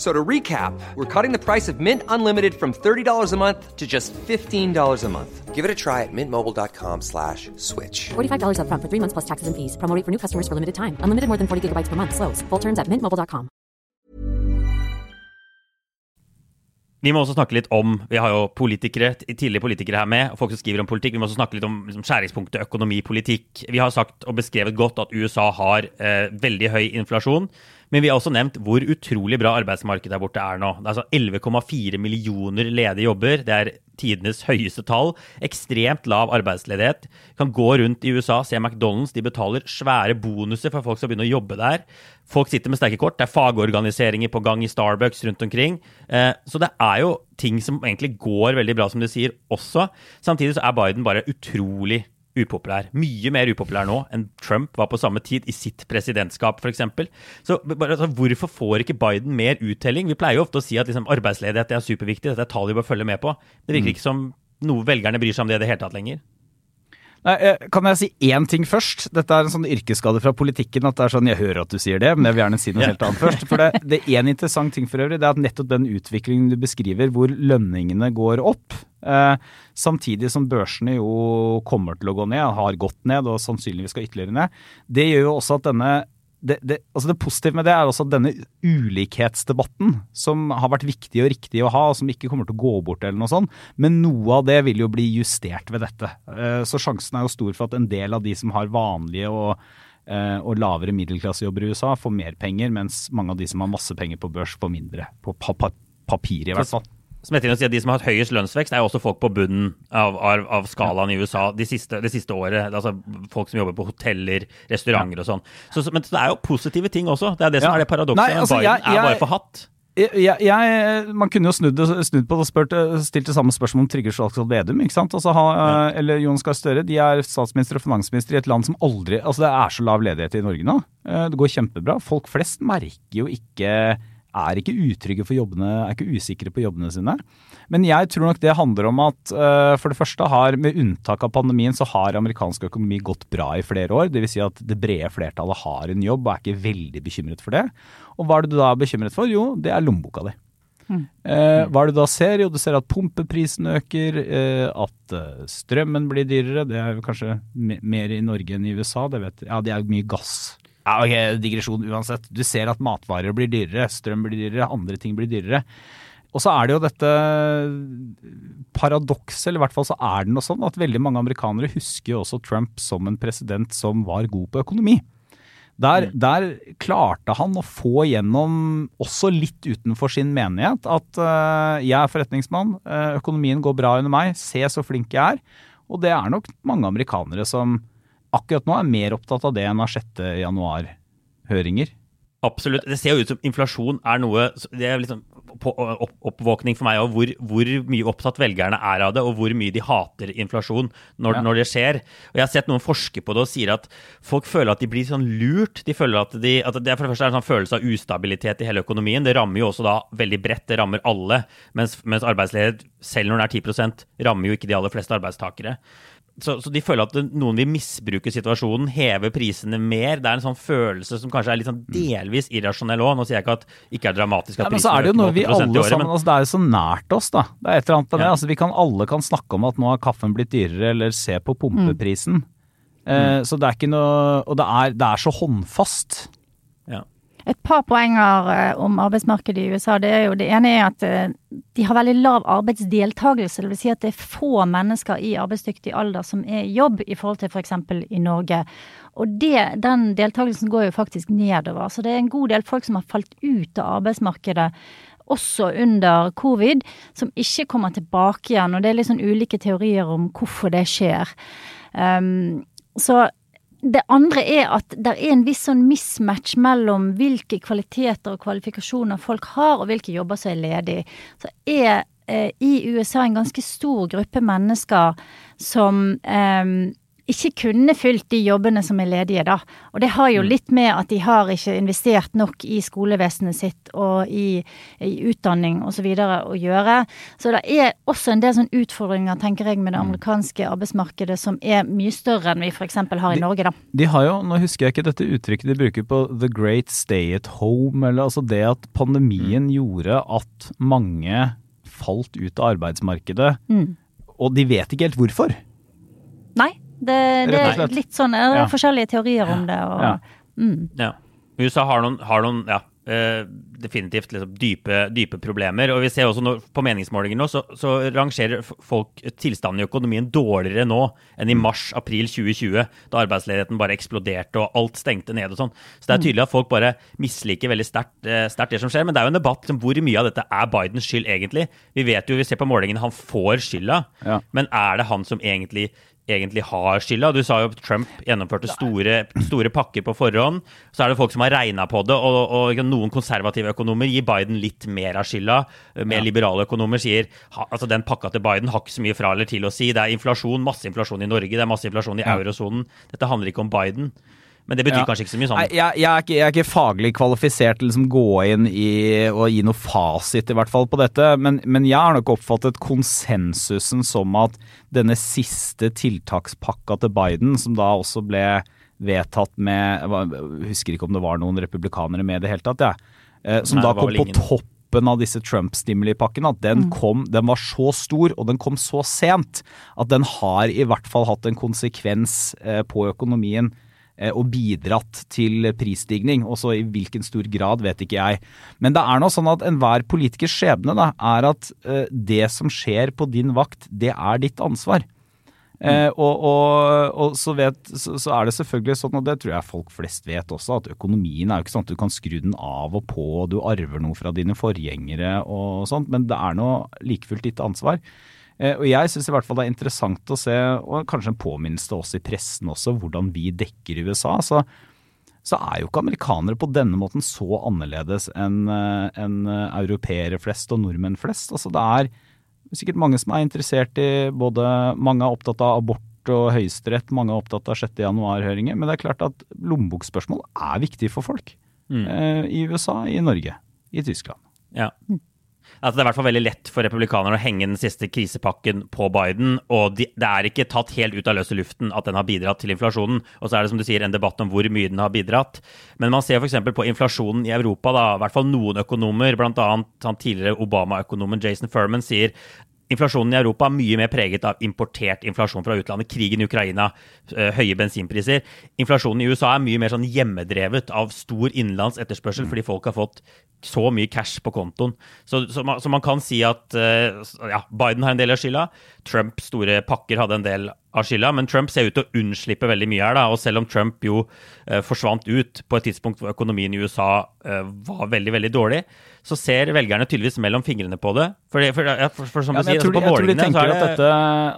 So to recap, we're cutting the price of Mint Unlimited from $30 a month to just $15 a month. Give it a try at mintmobile.com slash switch. $45 up front for three months plus taxes and fees. Promoting for new customers for limited time. Unlimited more than 40 gigabytes per month. Slows. Full terms at mintmobile.com. Vi må også snakke litt om Vi har jo politikere, tidligere politikere her med, og folk som skriver om politikk. Vi må også snakke litt om liksom, skjæringspunktet økonomi-politikk. Vi har sagt og beskrevet godt at USA har eh, veldig høy inflasjon. Men vi har også nevnt hvor utrolig bra arbeidsmarkedet der borte er nå. Det er altså 11,4 millioner ledige jobber. Det er tidenes høyeste tall. Ekstremt lav arbeidsledighet. Kan gå rundt i USA, se McDonald's. De betaler svære bonuser for folk som begynner å jobbe der. Folk sitter med sterke kort. Det er fagorganiseringer på gang i Starbucks rundt omkring. Eh, så det er jo ting som egentlig går veldig bra, som du sier, også. Samtidig så er Biden bare utrolig upopulær. Mye mer upopulær nå enn Trump var på samme tid i sitt presidentskap, f.eks. Så bare, altså, hvorfor får ikke Biden mer uttelling? Vi pleier jo ofte å si at liksom, arbeidsledighet er superviktig, dette er tall vi bør følge med på. Det virker mm. ikke som noe velgerne bryr seg om det i det hele tatt lenger. Nei, eh, Kan jeg si én ting først? Dette er en sånn yrkesskade fra politikken. at det er sånn, Jeg hører at du sier det, men jeg vil gjerne si noe helt annet først. For Det, det er en interessant ting for øvrig, det er at nettopp den utviklingen du beskriver, hvor lønningene går opp, eh, samtidig som børsene jo kommer til å gå ned, har gått ned og sannsynligvis skal ytterligere ned, det gjør jo også at denne det, det, altså det, positive med det er også at denne ulikhetsdebatten, som har vært viktig og riktig å ha, og som ikke kommer til å gå bort, eller noe sånt, men noe av det vil jo bli justert ved dette. Eh, så sjansen er jo stor for at en del av de som har vanlige og, eh, og lavere middelklassejobber i USA, får mer penger, mens mange av de som har masse penger på børs, får mindre. På papir, i hvert fall som å De som har hatt høyest lønnsvekst, er jo også folk på bunnen av, av, av skalaen i USA det siste, det siste året. Altså Folk som jobber på hoteller, restauranter og sånn. Så, men det er jo positive ting også. Det er det som er det paradokset. Altså, Biden jeg, jeg, er bare for hatt. Jeg, jeg, man kunne jo snudd, snudd på det og spurt, stilt det samme spørsmål om Trygve Slagsvold Vedum ikke sant? Altså, ha, ja. eller Jonas Gahr Støre. De er statsminister og finansminister i et land som aldri altså Det er så lav ledighet i Norge nå. Eh, det går kjempebra. Folk flest merker jo ikke er ikke utrygge for jobbene, er ikke usikre på jobbene sine. Men jeg tror nok det handler om at uh, for det første har, med unntak av pandemien, så har amerikansk økonomi gått bra i flere år. Dvs. Si at det brede flertallet har en jobb og er ikke veldig bekymret for det. Og hva er det du da er bekymret for? Jo, det er lommeboka di. Mm. Uh, hva er det du da ser? Jo, du ser at pumpeprisen øker, uh, at strømmen blir dyrere. Det er jo kanskje mer i Norge enn i USA. Det vet, ja, det er mye gass ja, ok, Digresjon uansett. Du ser at matvarer blir dyrere, strøm blir dyrere, andre ting blir dyrere. Og så er det jo dette paradokset, eller i hvert fall så er det noe sånn, at veldig mange amerikanere husker jo også Trump som en president som var god på økonomi. Der, mm. der klarte han å få gjennom, også litt utenfor sin menighet, at uh, jeg er forretningsmann, uh, økonomien går bra under meg, se så flink jeg er. Og det er nok mange amerikanere som akkurat nå er mer opptatt av det enn av 6. januar-høringer. Absolutt. Det ser jo ut som inflasjon er noe Det er liksom opp, oppvåkning for meg òg, hvor, hvor, mye opptatt velgerne er av det, og hvor mye de hater inflasjon når, ja. når, det skjer. Og Jeg har sett noen forske på det og sier at folk føler at de blir sånn lurt. De føler at, de, at det for det første er en sånn følelse av ustabilitet i hele økonomien. Det rammer jo også da veldig bredt, det rammer alle. Mens, mens arbeidsledighet, selv når den er 10% rammer jo ikke de aller fleste arbeidstakere så, så de føler at noen vil misbruke situasjonen, heve prisene mer. Det er en sånn følelse som kanskje er litt sånn delvis irrasjonell òg. Nå sier jeg ikke at det ikke er dramatisk at Ja, men så er det jo noe vi øker 8 i alle året, sammen men altså Det er jo så nært oss, da. Det er et eller annet med det. Ja. Altså, vi kan alle kan snakke om at nå har kaffen blitt dyrere, eller se på pumpeprisen. Mm. Eh, så det er ikke noe Og det er, det er så håndfast. ja. Et par poenger eh, om arbeidsmarkedet i USA. Det er jo det ene er at eh, de har veldig lav arbeidsdeltakelse. Vil si at det er få mennesker i arbeidsdyktig alder som er i jobb, i forhold til f.eks. i Norge. Og det, den deltakelsen går jo faktisk nedover. Så det er en god del folk som har falt ut av arbeidsmarkedet også under covid, som ikke kommer tilbake igjen. Og det er litt sånn ulike teorier om hvorfor det skjer. Um, så det andre er at det er en viss sånn mismatch mellom hvilke kvaliteter og kvalifikasjoner folk har, og hvilke jobber som er ledige. Så er eh, i USA en ganske stor gruppe mennesker som eh, ikke kunne fylt de jobbene som er ledige, da. Og det har jo litt med at de har ikke investert nok i skolevesenet sitt og i, i utdanning osv. å gjøre. Så det er også en del sånne utfordringer, tenker jeg, med det amerikanske arbeidsmarkedet som er mye større enn vi f.eks. har i Norge, da. De har jo, nå husker jeg ikke dette uttrykket de bruker på the great stay at home, eller altså det at pandemien gjorde at mange falt ut av arbeidsmarkedet, Mm. og de vet ikke helt hvorfor. Nei, det, det er litt sånn Det er Ja. forskjellige teorier om det. Og, Ja. mm. Ja. USA har noen, har noen ja, eh, definitivt liksom dype, dype problemer. Og vi ser også når, på meningsmålinger nå, så, så rangerer folk tilstanden i økonomien dårligere nå enn i mars-april 2020, da arbeidsledigheten bare eksploderte og alt stengte ned og sånn. Så det er tydelig at folk bare misliker veldig sterkt eh, det som skjer. Men det er jo en debatt om hvor mye av dette er Bidens skyld egentlig. Vi vet jo, vi ser på målingene, han får skylda. Ja. Men er det han som egentlig, egentlig har skylda? Du sa jo at Trump gjennomførte store, store pakker på forhånd. Så er det folk som har regna på det, og, og noen konservative økonomer gir Biden litt mer av skylda. Mer liberale økonomer sier altså den pakka til Biden har ikke så mye fra eller til å si. Det er inflasjon, masse inflasjon i Norge, det er masse inflasjon i Ja. eurosonen. Dette handler ikke om Biden. Men det betyr Ja. kanskje ikke så mye Nei, sånn. jeg, jeg, er ikke, jeg er ikke faglig kvalifisert til å liksom gå inn i og gi noe fasit i hvert fall på dette, men, men jeg har nok oppfattet konsensusen som at denne siste tiltakspakka til Biden, som da også ble vedtatt med Jeg husker ikke om det var noen republikanere med i det hele tatt, jeg. Ja, som Nei, da kom på ingen. toppen av disse Trump-stimuli-pakkene, at den kom, den var så stor og den kom så sent at den har i hvert fall hatt en konsekvens eh, på økonomien eh, og bidratt til prisstigning. Også i hvilken stor grad, vet ikke jeg. Men det er nå sånn at enhver politikers skjebne da, er at eh, det som skjer på din vakt, det er ditt ansvar. Eh, og, og, og så, vet, så, så er det selvfølgelig sånn, og det tror jeg folk flest vet også, at økonomien er jo ikke sånn at du kan skru den av og på, og du arver noe fra dine forgjengere og sånt, men det er nå like fullt ditt ansvar. Eh, og jeg syns i hvert fall det er interessant å se, og kanskje en påminnelse til oss i pressen også, hvordan vi dekker USA. Så, så er jo ikke amerikanere på denne måten så annerledes enn en eh, europeere flest og nordmenn flest. Altså det er sikkert mange som er interessert i både Mange er opptatt av abort og høyesterett, mange er opptatt av 6. januar-høringer. Men det er klart at lommebokspørsmål er viktig for folk. Eh, I USA, i Norge, i Tyskland. Ja. Altså, det er i hvert fall veldig lett for republikanerne å henge den siste krisepakken på Biden. Og de, det er ikke tatt helt ut av løse luften at den har bidratt til inflasjonen. Og så er det som du sier en debatt om hvor mye den har bidratt. Men man ser f.eks. på inflasjonen i Europa. da, i hvert fall Noen økonomer, bl.a. tidligere Obama-økonomen Jason Furman, sier Inflasjonen i Europa er mye mer preget av importert inflasjon fra utlandet. Krigen i Ukraina, eh, høye bensinpriser. Inflasjonen i USA er mye mer sånn hjemmedrevet av stor innenlands etterspørsel, fordi folk har fått så mye cash på kontoen. Så, så, man, så man kan si at eh, ja, Biden har en del av skylda. Trumps store pakker hadde en del av skylda, men Trump ser ut til å unnslippe veldig mye her. da, og Selv om Trump jo eh, forsvant ut på et tidspunkt hvor økonomien i USA eh, var veldig veldig dårlig, så ser velgerne tydeligvis mellom fingrene på det. For, for, for, for som Ja, du sier, altså, de, målingene jeg tror de tenker det... at dette,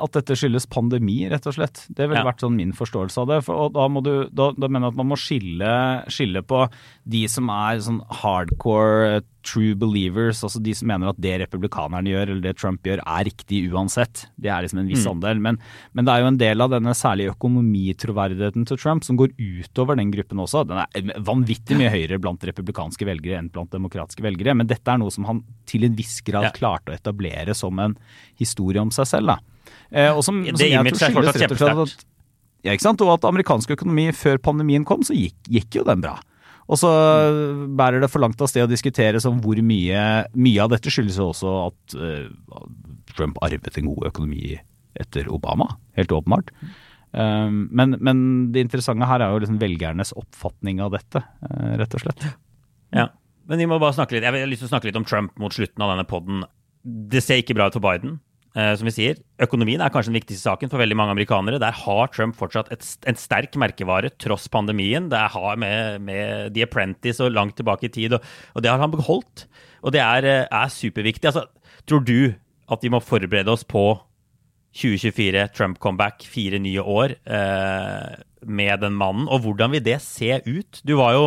at dette skyldes pandemi, rett og slett. Det ville Ja. vært sånn min forståelse av det. Og da, må du, da, da mener jeg at man må skille, skille på de som er sånn hardcore true believers, altså de som mener at det republikanerne gjør eller det Trump gjør er riktig uansett. Det er liksom en viss andel. Men, men det er jo en del av denne særlige økonomitroverdigheten til Trump som går utover den gruppen også. Den er vanvittig mye høyere blant republikanske velgere enn blant demokratiske velgere. Men dette er noe som han til en viss grad Ja. klarte å etablere som en historie om seg selv. Da. Eh, og som, Det som jeg tror skyldes rett og slett at ja, ikke sant? Og at amerikansk økonomi før pandemien kom, så gikk, gikk jo den bra. Og så bærer det for langt av sted å diskutere sånn hvor mye Mye av dette skyldes jo også at uh, Trump arvet en god økonomi etter Obama, helt åpenbart. Um, men, men det interessante her er jo liksom velgernes oppfatning av dette, uh, rett og slett. Ja. Men vi må bare snakke litt Jeg har lyst til å snakke litt om Trump mot slutten av denne podden. Det ser ikke bra ut for Biden, som vi sier. Økonomien er kanskje den viktigste saken for veldig mange amerikanere. Der har Trump fortsatt et, en sterk merkevare tross pandemien. Det har med, med The Apprentice og langt tilbake i tid, og, og det har han beholdt. Og det er, eh, er superviktig. Altså, tror du at vi må forberede oss på 2024, Trump-comeback, fire nye år eh, med den mannen? Og hvordan vil det se ut? Du var jo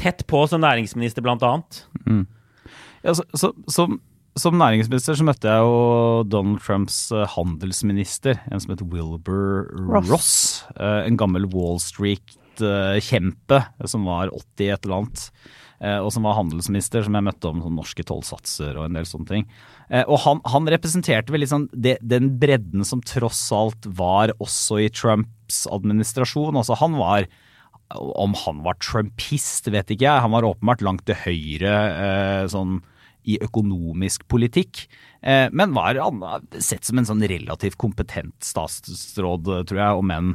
tett på som næringsminister, blant annet. Ja, så, så, som, som næringsminister så møtte jeg jo Donald Trumps eh, handelsminister, en som heter Wilbur Ross. Ross. Eh, En gammel Wall Street-kjempe som var 80 et eller annet. eh, Og som var handelsminister, som jeg møtte om sånn norske tollsatser og en del sånne ting. Eh, Og han, han representerte vel sånn det, den bredden som tross alt var også i Trumps administrasjon. Altså han var om han var trumpist, vet ikke jeg. Han var åpenbart langt til høyre eh, sånn i økonomisk politikk. Eh, men var sett som en sånn relativt kompetent statsråd, tror jeg, om enn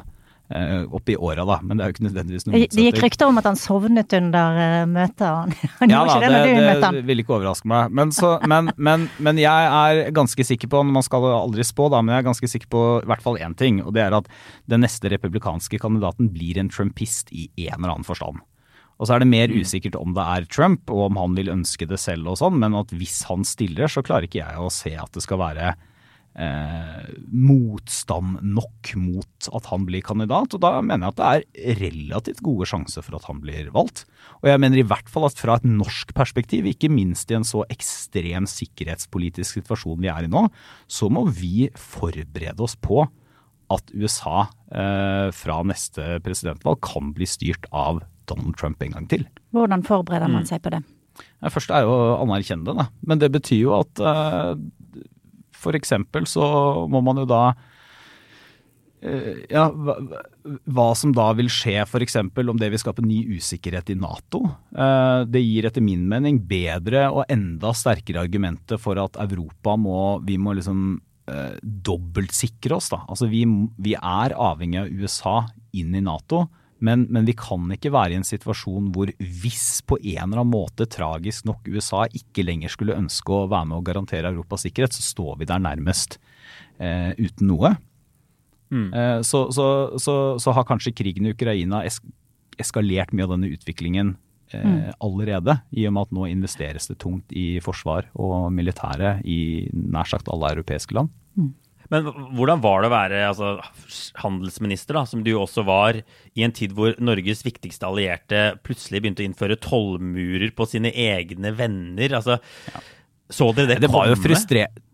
eh, opp i åra, da. Men det er jo ikke nødvendigvis noe motsetning. det gikk rykter om at han sovnet under eh, møtet. Han, han Ja gjorde da, ikke det når du møtte han. det ville vil ikke overraske meg. Men, så, men, men, men jeg er ganske sikker på, man skal aldri spå da, men jeg er ganske sikker på i hvert fall én ting. Og det er at den neste republikanske kandidaten blir en trumpist i en eller annen forstand. Og så er det mer usikkert om det er Trump, og om han vil ønske det selv og sånn, men at hvis han stiller, så klarer ikke jeg å se at det skal være eh, motstand nok mot at han blir kandidat. Og da mener jeg at det er relativt gode sjanser for at han blir valgt. Og jeg mener i hvert fall at fra et norsk perspektiv, ikke minst i en så ekstrem sikkerhetspolitisk situasjon vi er i nå, så må vi forberede oss på at USA eh, fra neste presidentvalg kan bli styrt av Donald Trump en gang til. Hvordan forbereder Mm. man seg på det? Det første er jo å anerkjenne det, da. Men det betyr jo at uh, for eksempel så må man jo da eh, ja, hva, hva som da vil skje f.eks. om det vil skape ny usikkerhet i Nato. Eh, det gir etter min mening bedre og enda sterkere argumenter for at Europa må Vi må liksom eh, dobbeltsikre oss, da. Altså vi, vi er avhengig av USA inn i Nato. Men, men vi kan ikke være i en situasjon hvor hvis på en eller annen måte tragisk nok USA ikke lenger skulle ønske å være med og garantere Europas sikkerhet, så står vi der nærmest eh, uten noe. Eh, så, så, så, så har kanskje krigen i Ukraina es eskalert mye av denne utviklingen eh, allerede, i og med at nå investeres det tungt i forsvar og militære i nær sagt alle europeiske land. Men hvordan var det å være altså, handelsminister, da, som du også var, i en tid hvor Norges viktigste allierte plutselig begynte å innføre tollmurer på sine egne venner? Altså, Så dere det, Det var jo komme?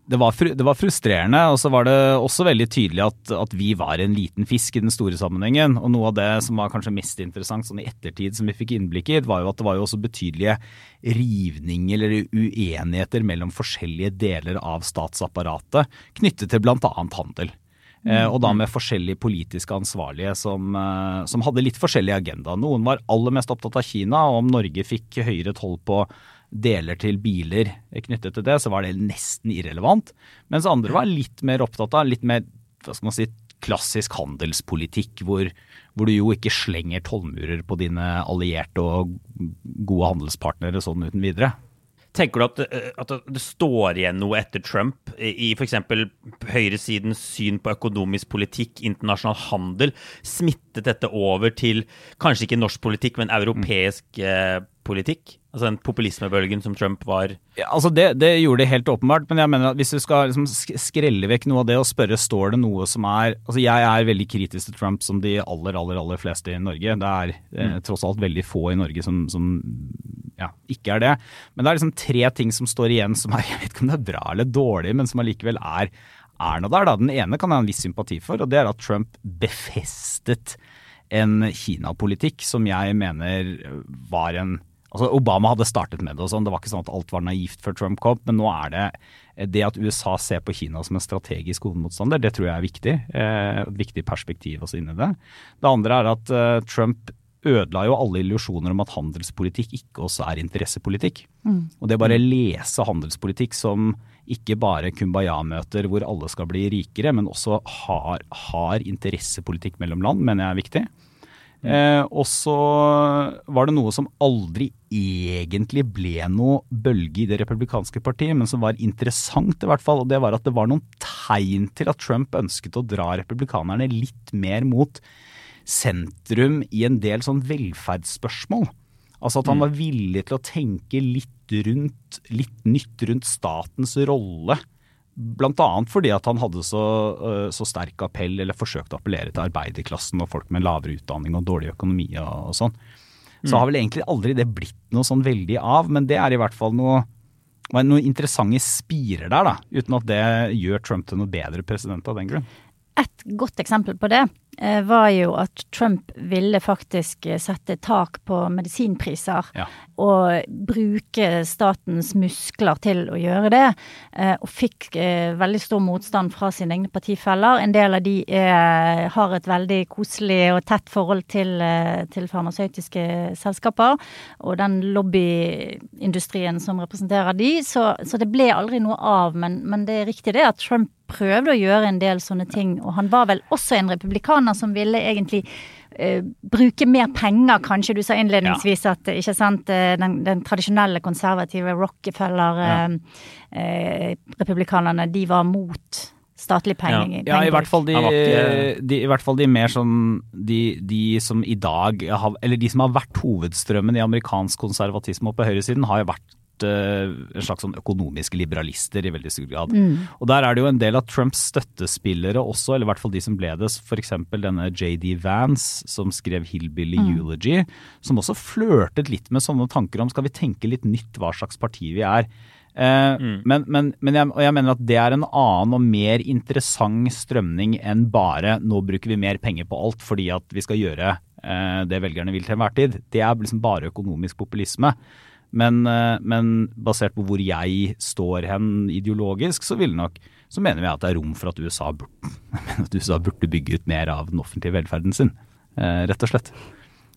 Det, var det var frustrerende, og så var det også veldig tydelig at, at vi var en liten fisk i den store sammenhengen. Og noe av det som var kanskje mest interessant sånn i ettertid som vi fikk innblikk i, var jo at det var jo også betydelige rivninger eller uenigheter mellom forskjellige deler av statsapparatet knyttet til bl.a. handel. Eh, og da med forskjellige politiske ansvarlige som, eh, som hadde litt forskjellig agenda. Noen var aller mest opptatt av Kina, og om Norge fikk høyere toll på deler til biler knyttet til det, så var det nesten irrelevant. Mens andre var litt mer opptatt av litt mer hva skal man si, klassisk handelspolitikk, hvor, hvor du jo ikke slenger tollmurer på dine allierte og gode handelspartnere sånn uten videre. Tenker du at, eh, at det står igjen noe etter Trump i f.eks. høyresidens syn på økonomisk politikk, internasjonal handel? Smittet dette over til kanskje ikke norsk politikk, men europeisk eh, politikk? Altså den populismebølgen som Trump var Ja, altså det, det gjorde det helt åpenbart, men jeg mener at hvis du skal liksom skrelle vekk noe av det og spørre står det noe som er Altså jeg er veldig kritisk til Trump som de aller, aller, aller fleste i Norge. Det er eh, tross alt veldig få i Norge som, som ja, ikke er det. Men det er liksom tre ting som står igjen som er Jeg vet ikke om det er bra eller dårlig, men som allikevel er, er noe der. Da. Den ene kan jeg ha en viss sympati for, og det er at Trump befestet en Kina-politikk som jeg mener var en Altså Obama hadde startet med det og sånn, det var ikke sånn at alt var naivt før Trump kom, men nå er det det at USA ser på Kina som en strategisk hovedmotstander, det tror jeg er viktig. Eh, et viktig perspektiv også inni det. Det andre er at eh, Trump ødela jo alle illusjoner om at handelspolitikk ikke også er interessepolitikk. Mm. Og det bare lese handelspolitikk som ikke bare kumbaya-møter hvor alle skal bli rikere, men også har, har interessepolitikk mellom land, mener jeg er viktig. Eh, og så var det noe som aldri egentlig ble noe bølge i det republikanske partiet, men som var interessant i hvert fall. Og det var at det var noen tegn til at Trump ønsket å dra republikanerne litt mer mot sentrum i en del sånn velferdsspørsmål. Altså at han var villig til å tenke litt rundt, litt nytt rundt statens rolle. Annet fordi at han hadde så, øh, så sterk appell, eller forsøkte å appellere til arbeiderklassen og folk med lavere utdanning og dårlig økonomi og, og sånn. Så har vel egentlig aldri det blitt noe sånn veldig av, men det er i hvert fall noe, noen interessante spirer der, da. Uten at det gjør Trump til noe bedre president av den grunn. Et godt eksempel på det eh, var jo at Trump ville faktisk eh, sette tak på medisinpriser. Ja. Og bruke statens muskler til å gjøre det. eh, Og fikk veldig stor motstand fra sine egne partifeller. En del av de er, har et veldig koselig og tett forhold til, til farmasøytiske selskaper. Og den lobbyindustrien som representerer de. Så, så det ble aldri noe av. Men, men det er riktig det at Trump prøvde å gjøre en del sånne ting. Og han var vel også en republikaner som ville egentlig eh, bruke mer penger, kanskje. Du sa innledningsvis at eh, ikke sant, eh, den, den tradisjonelle konservative Rockefeller-republikanerne, de var mot statlig penger. Ja, i hvert fall de, ikke- de, i hvert fall de mer sånn de, de som i dag har Eller de som har vært hovedstrømmen i amerikansk konservatisme og på høyresiden, har jo vært eh, en slags sånn økonomiske liberalister i veldig stor grad. Og der er det jo en del av Trumps støttespillere også, eller i hvert fall de som ble det. F.eks. denne JD Vance som skrev 'Hillbilly Eulogy', som også flørtet litt med sånne tanker om skal vi tenke litt nytt hva slags parti vi er. Eh, Men, men, men jeg, og jeg mener at det er en annen og mer interessant strømning enn bare nå bruker vi mer penger på alt fordi at vi skal gjøre uh, det velgerne vil til enhver tid. Det er liksom bare økonomisk populisme. Men, eh, men basert på hvor jeg står hen ideologisk, så, vil nok, så mener vi at det er rom for at USA burde, at USA burde bygge ut mer av den offentlige velferden sin. eh, Rett og slett.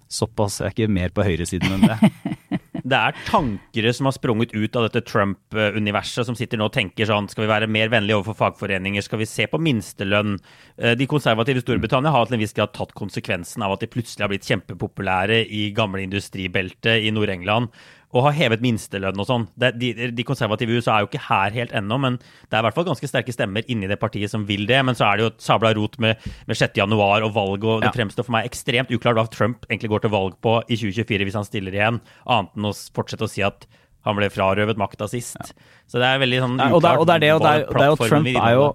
Såpass. Jeg er ikke mer på høyresiden enn det. Det er tankere som har sprunget ut av dette Trump-universet, som sitter nå og tenker sånn Skal vi være mer vennlige overfor fagforeninger? Skal vi se på minstelønn? Eh, De konservative i Storbritannia har til en viss grad tatt konsekvensen av at de plutselig har blitt kjempepopulære i gamle industribeltet i Nord-England og har hevet minstelønn og sånn. De, de konservative i USA er jo ikke her helt ennå, men det er i hvert fall ganske sterke stemmer inni det partiet som vil det. Men så er det jo et sabla rot med, med 6. januar og valg, og det Ja. fremstår for meg ekstremt uklart hva Trump egentlig går til valg på i 2024 hvis han stiller igjen, annet enn å fortsette å si at han ble frarøvet makta sist. Så det er veldig sånn uklart. og, det, er- og det er det, og det er, og Trump er jo.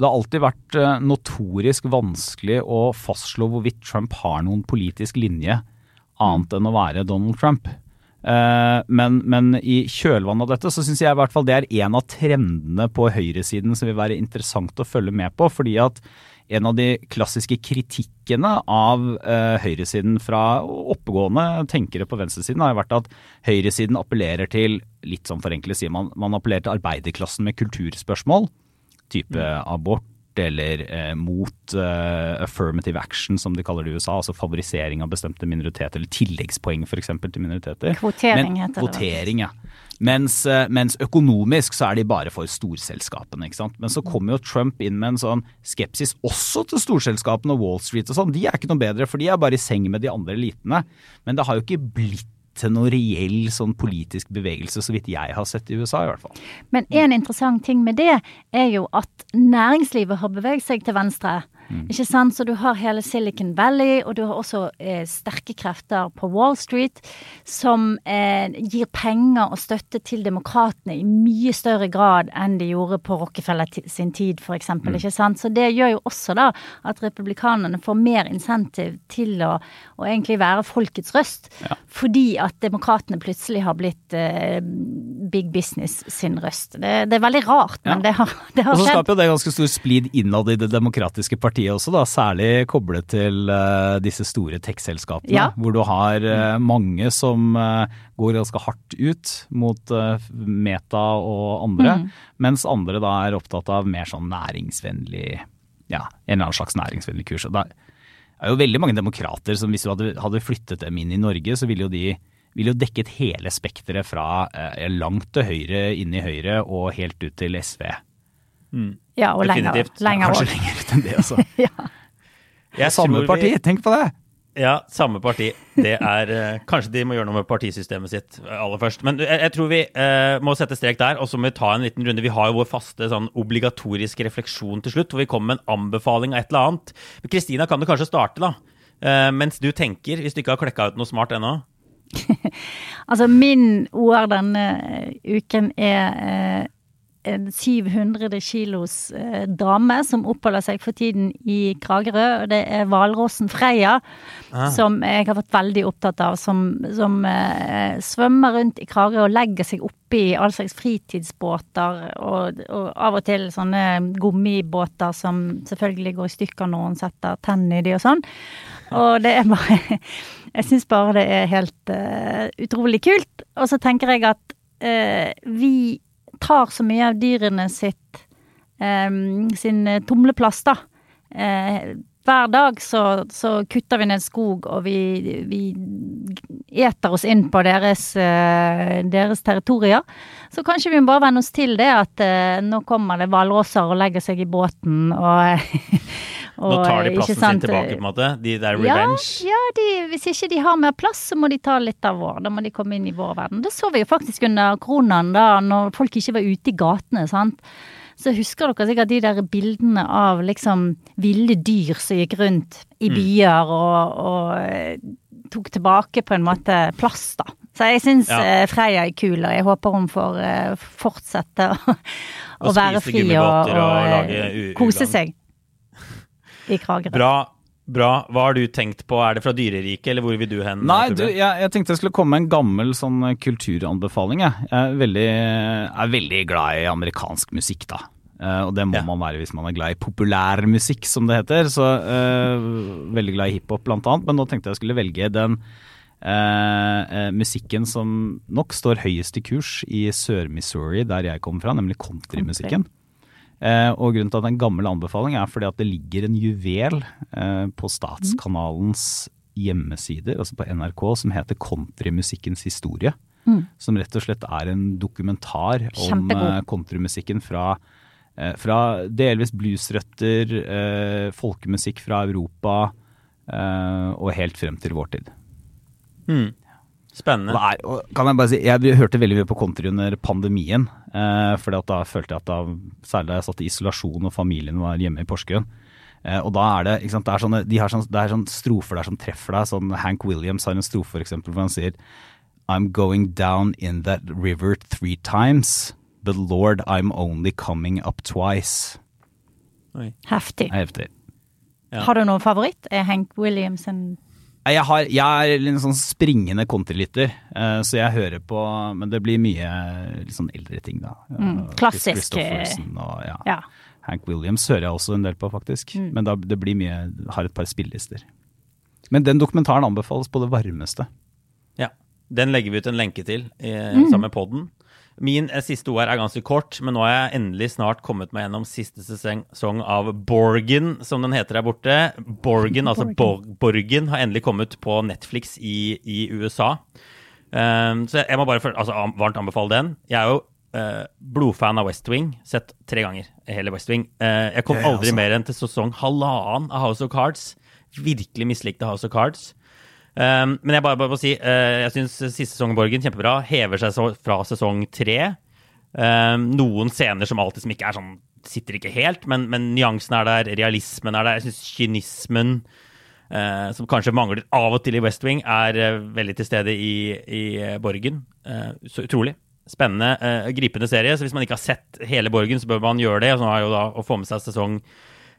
Det har alltid vært eh, notorisk vanskelig å fastslå hvorvidt Trump har noen politisk linje annet enn å være Donald Trump. Eh, men, men i kjølvannet av dette så syns jeg i hvert fall det er en av trendene på høyresiden som vil være interessant å følge med på. fordi at en av de klassiske kritikkene av eh, høyresiden fra oppegående tenkere på venstresiden har jo vært at høyresiden appellerer til, litt sånn forenklet sier man, man appellerer til arbeiderklassen med kulturspørsmål. Type abort eller eh, mot eh, affirmative action, som de kaller det i USA. Altså favorisering av bestemte minoriteter, eller tilleggspoeng f.eks. til minoriteter. Kvotering Men- heter det. Kvotering, ja. Mens, eh, mens økonomisk så er de bare for storselskapene. ikke sant? Men så kommer jo Trump inn med en sånn skepsis også til storselskapene og Wall Street og sånn. De er ikke noe bedre, for de er bare i seng med de andre elitene. Men det har jo ikke blitt til noen reell sånn politisk bevegelse, så vidt jeg har sett i USA i hvert fall. Men en interessant ting med det er jo at næringslivet har beveget seg til venstre. Ikke sant? Så du har hele Silicon Valley, og du har også eh, sterke krefter på Wall Street som eh, gir penger og støtte til demokratene i mye større grad enn de gjorde på Rockefeller sin tid, for eksempel. Ikke sant? Så det gjør jo også da at republikanerne får mer insentiv til å, å egentlig være folkets røst, fordi at demokratene plutselig har blitt eh, big business sin røst. Det, det er veldig rart, men Ja. det har, det har Og så skaper jo det ganske stor splid innad i Det demokratiske partiet også, da, særlig koblet til eh, disse store tech-selskapene. Ja. Hvor du har eh, mange som eh, går ganske hardt ut mot Meta og andre, Mm. mens andre da er opptatt av mer sånn næringsvennlig Ja, en eller annen slags næringsvennlig kurs. Og det er jo veldig mange demokrater som hvis du hadde, hadde flyttet dem inn i Norge, så ville jo de vil jo dekket hele spekteret fra eh, langt til høyre, inn i høyre og helt ut til SV. Ja, og Definitivt. lenger Kanskje også. lenger ut enn det, altså. Jeg Samme tror vi- parti, tenk på det! Ja, samme parti. Det er eh, Kanskje de må gjøre noe med partisystemet sitt aller først. Men jeg, jeg tror vi eh, må sette strek der, og så må vi ta en liten runde. Vi har jo vår faste sånn obligatoriske refleksjon til slutt, hvor vi kommer med en anbefaling av et eller annet. Kristina, kan du kanskje starte, da? Eh, mens du tenker, hvis du ikke har klekka ut noe smart ennå. Altså, min ord denne eh, uken er eh, en 700 kilos eh, dame som oppholder seg for tiden i Kragerø. og Det er hvalrossen Freya, som jeg har vært veldig opptatt av. Som, som eh, svømmer rundt i Kragerø og legger seg oppi all slags fritidsbåter. Og, og av og til sånne gummibåter som selvfølgelig går i stykker når hun setter tennene i de og sånn. Og det er bare Jeg syns bare det er helt uh, utrolig kult. Og så tenker jeg at uh, vi tar så mye av dyrene sitt eh, sin tumleplass, da. Eh, hver dag så, så kutter vi ned skog, og vi, vi eter oss inn på deres, eh, deres territorier. Så kanskje vi må bare venne oss til det at eh, nå kommer det hvalrosser og legger seg i båten og Nå tar de plassen sin tilbake, på en måte. De der revenge. ja, ja de, hvis ikke de har mer plass, så må de ta litt av vår. Da må de komme inn i vår verden. Det så vi jo faktisk under koronaen, da når folk ikke var ute i gatene. sant? Så husker dere sikkert de der bildene av liksom ville dyr som gikk rundt i byer og, og eh, tok tilbake på en måte plass, da. Så jeg syns Ja. eh, Freya er kul, og jeg håper hun får eh, fortsette å, å være fri og, og, og og eh, kose seg i Kragerø. Bra. Bra. Hva har du tenkt på? Er det fra dyreriket, eller hvor vil du hen? Nei, du, jeg, jeg tenkte jeg skulle komme med en gammel sånn kulturanbefaling. Jeg, jeg er, veldig, er veldig glad i amerikansk musikk, da. Uh, og det må Ja. man være hvis man er glad i populærmusikk, som det heter. Så uh, veldig glad i hiphop, blant annet. Men nå tenkte jeg jeg skulle velge den uh, eh, musikken som nok står høyest i kurs i Sør-Missouri, der jeg kommer fra, nemlig countrymusikken. Eh, og grunnen til at det er en gammel anbefaling er fordi at det ligger en juvel eh, på Statskanalens hjemmesider, altså på NRK, som heter Countrymusikkens historie. Som rett og slett er en dokumentar om Kjempegod. eh, countrymusikken fra, eh, fra delvis bluesrøtter, eh, folkemusikk fra Europa eh, og helt frem til vår tid. Hmm. Spennende. og kan Jeg bare si, jeg hørte veldig mye på country under pandemien. Eh, fordi at da følte jeg at da, Særlig da jeg satt i isolasjon og familien var hjemme i Porsgrunn. Eh, og da er det ikke sant, det er sånne, de har sånne, det er sånne strofer der som treffer deg. sånn Hank Williams har en strofe for eksempel, hvor han sier I'm going down in that river three times. But Lord, I'm only coming up twice. Oi. Heftig. Heftig. Ja. Har du noen favoritt? Er Hank Williamson Nei, Jeg, har, jeg er en sånn springende countrylytter, eh, så jeg hører på Men det blir mye litt sånn eldre ting, da. Mm, klassisk, Christofferson og ja. Ja. Hank Williams hører jeg også en del på, faktisk. Mm. Men da, det blir mye Har et par spillelister. Men den dokumentaren anbefales på det varmeste. Ja. Den legger vi ut en lenke til i, Mm. sammen med podden. Min eh, siste OR er ganske kort, men nå har jeg endelig snart kommet meg gjennom siste sesong av Borgen, som den heter der borte. Borgen, altså Borgen, Borgen, har endelig kommet på Netflix i, i USA. Um, så jeg må bare for, altså, varmt anbefale den. Jeg er jo uh, blodfan av West Wing. Sett tre ganger hele West Wing. Uh, jeg kom aldri mer enn til sesong halvannen av House of Cards. Virkelig mislikte House of Cards. Um, men jeg bare, bare må si, uh, jeg syns siste sesong Borgen kjempebra. Hever seg så fra sesong tre. Um, noen scener som alltid som ikke er sånn sitter ikke helt, men, men nyansen er der, realismen er der. Jeg syns kynismen, uh, som kanskje mangler av og til i West Wing, er uh, veldig til stede i, i Borgen. Så utrolig. Spennende, gripende serie. Så hvis man ikke har sett hele Borgen, så bør man gjøre det. Og så har jo da å få med seg sesong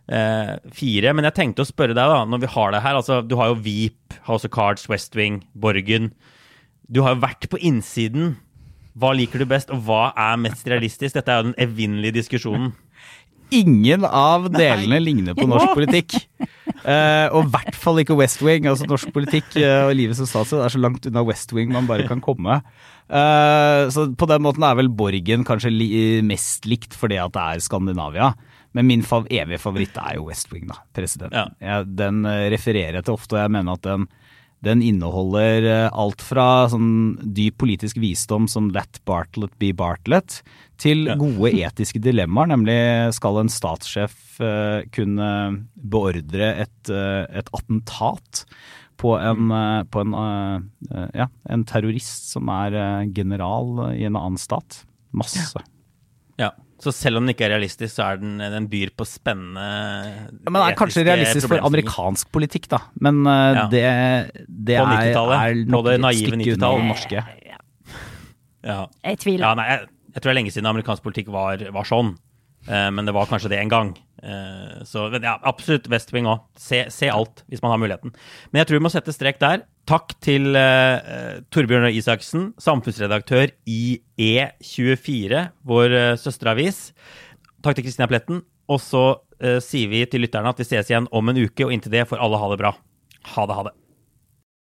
eh, fire. Men jeg tenkte å spørre deg, da, når vi har det her altså Du har jo Veep, House of Cards, West Wing, Borgen. Du har jo vært på innsiden. Hva liker du best, og hva er mest realistisk? Dette er jo den evinnelige diskusjonen. Ingen av delene ligner på norsk politikk. Uh, og i hvert fall ikke West Wing. Altså norsk politikk uh, og livet som statsråd er så langt unna West Wing man bare kan komme. Uh, så på den måten er vel Borgen kanskje li mest likt fordi at det er Skandinavia. Men min fav evige favoritt er jo West Wing, da. President. Ja. Jeg, den eh, refererer jeg til ofte, og jeg mener at den den inneholder eh, alt fra sånn dyp politisk visdom som Let Bartlett be Bartlett, til gode etiske dilemmaer, nemlig skal en statssjef uh, kunne beordre et, uh, et attentat på en, uh, på en, ja, en terrorist som er general i en annen stat. Masse. Ja. Ja. Så selv om den ikke er realistisk, så er den, den byr på spennende Ja, men det er kanskje realistisk for amerikansk politikk, da. Men uh, Ja. det, det På er, 90-tallet, er på nok det et naive stykke unna 90-tallet. det norske. Ja. Jeg tviler. Ja, nei, jeg, jeg tror det er lenge siden amerikansk politikk var, var sånn. Eh, men det var kanskje det en gang. Eh, så ja, absolutt West Wing òg. Se, se alt hvis man har muligheten. Men jeg tror vi må sette strek der. Takk til eh, Torbjørn Røe Isaksen, samfunnsredaktør i E24, vår uh, søsteravis. Takk til Kristina Pletten. Og så uh, sier vi til lytterne at vi ses igjen om en uke, og inntil det får alle ha det bra. Ha det, ha det.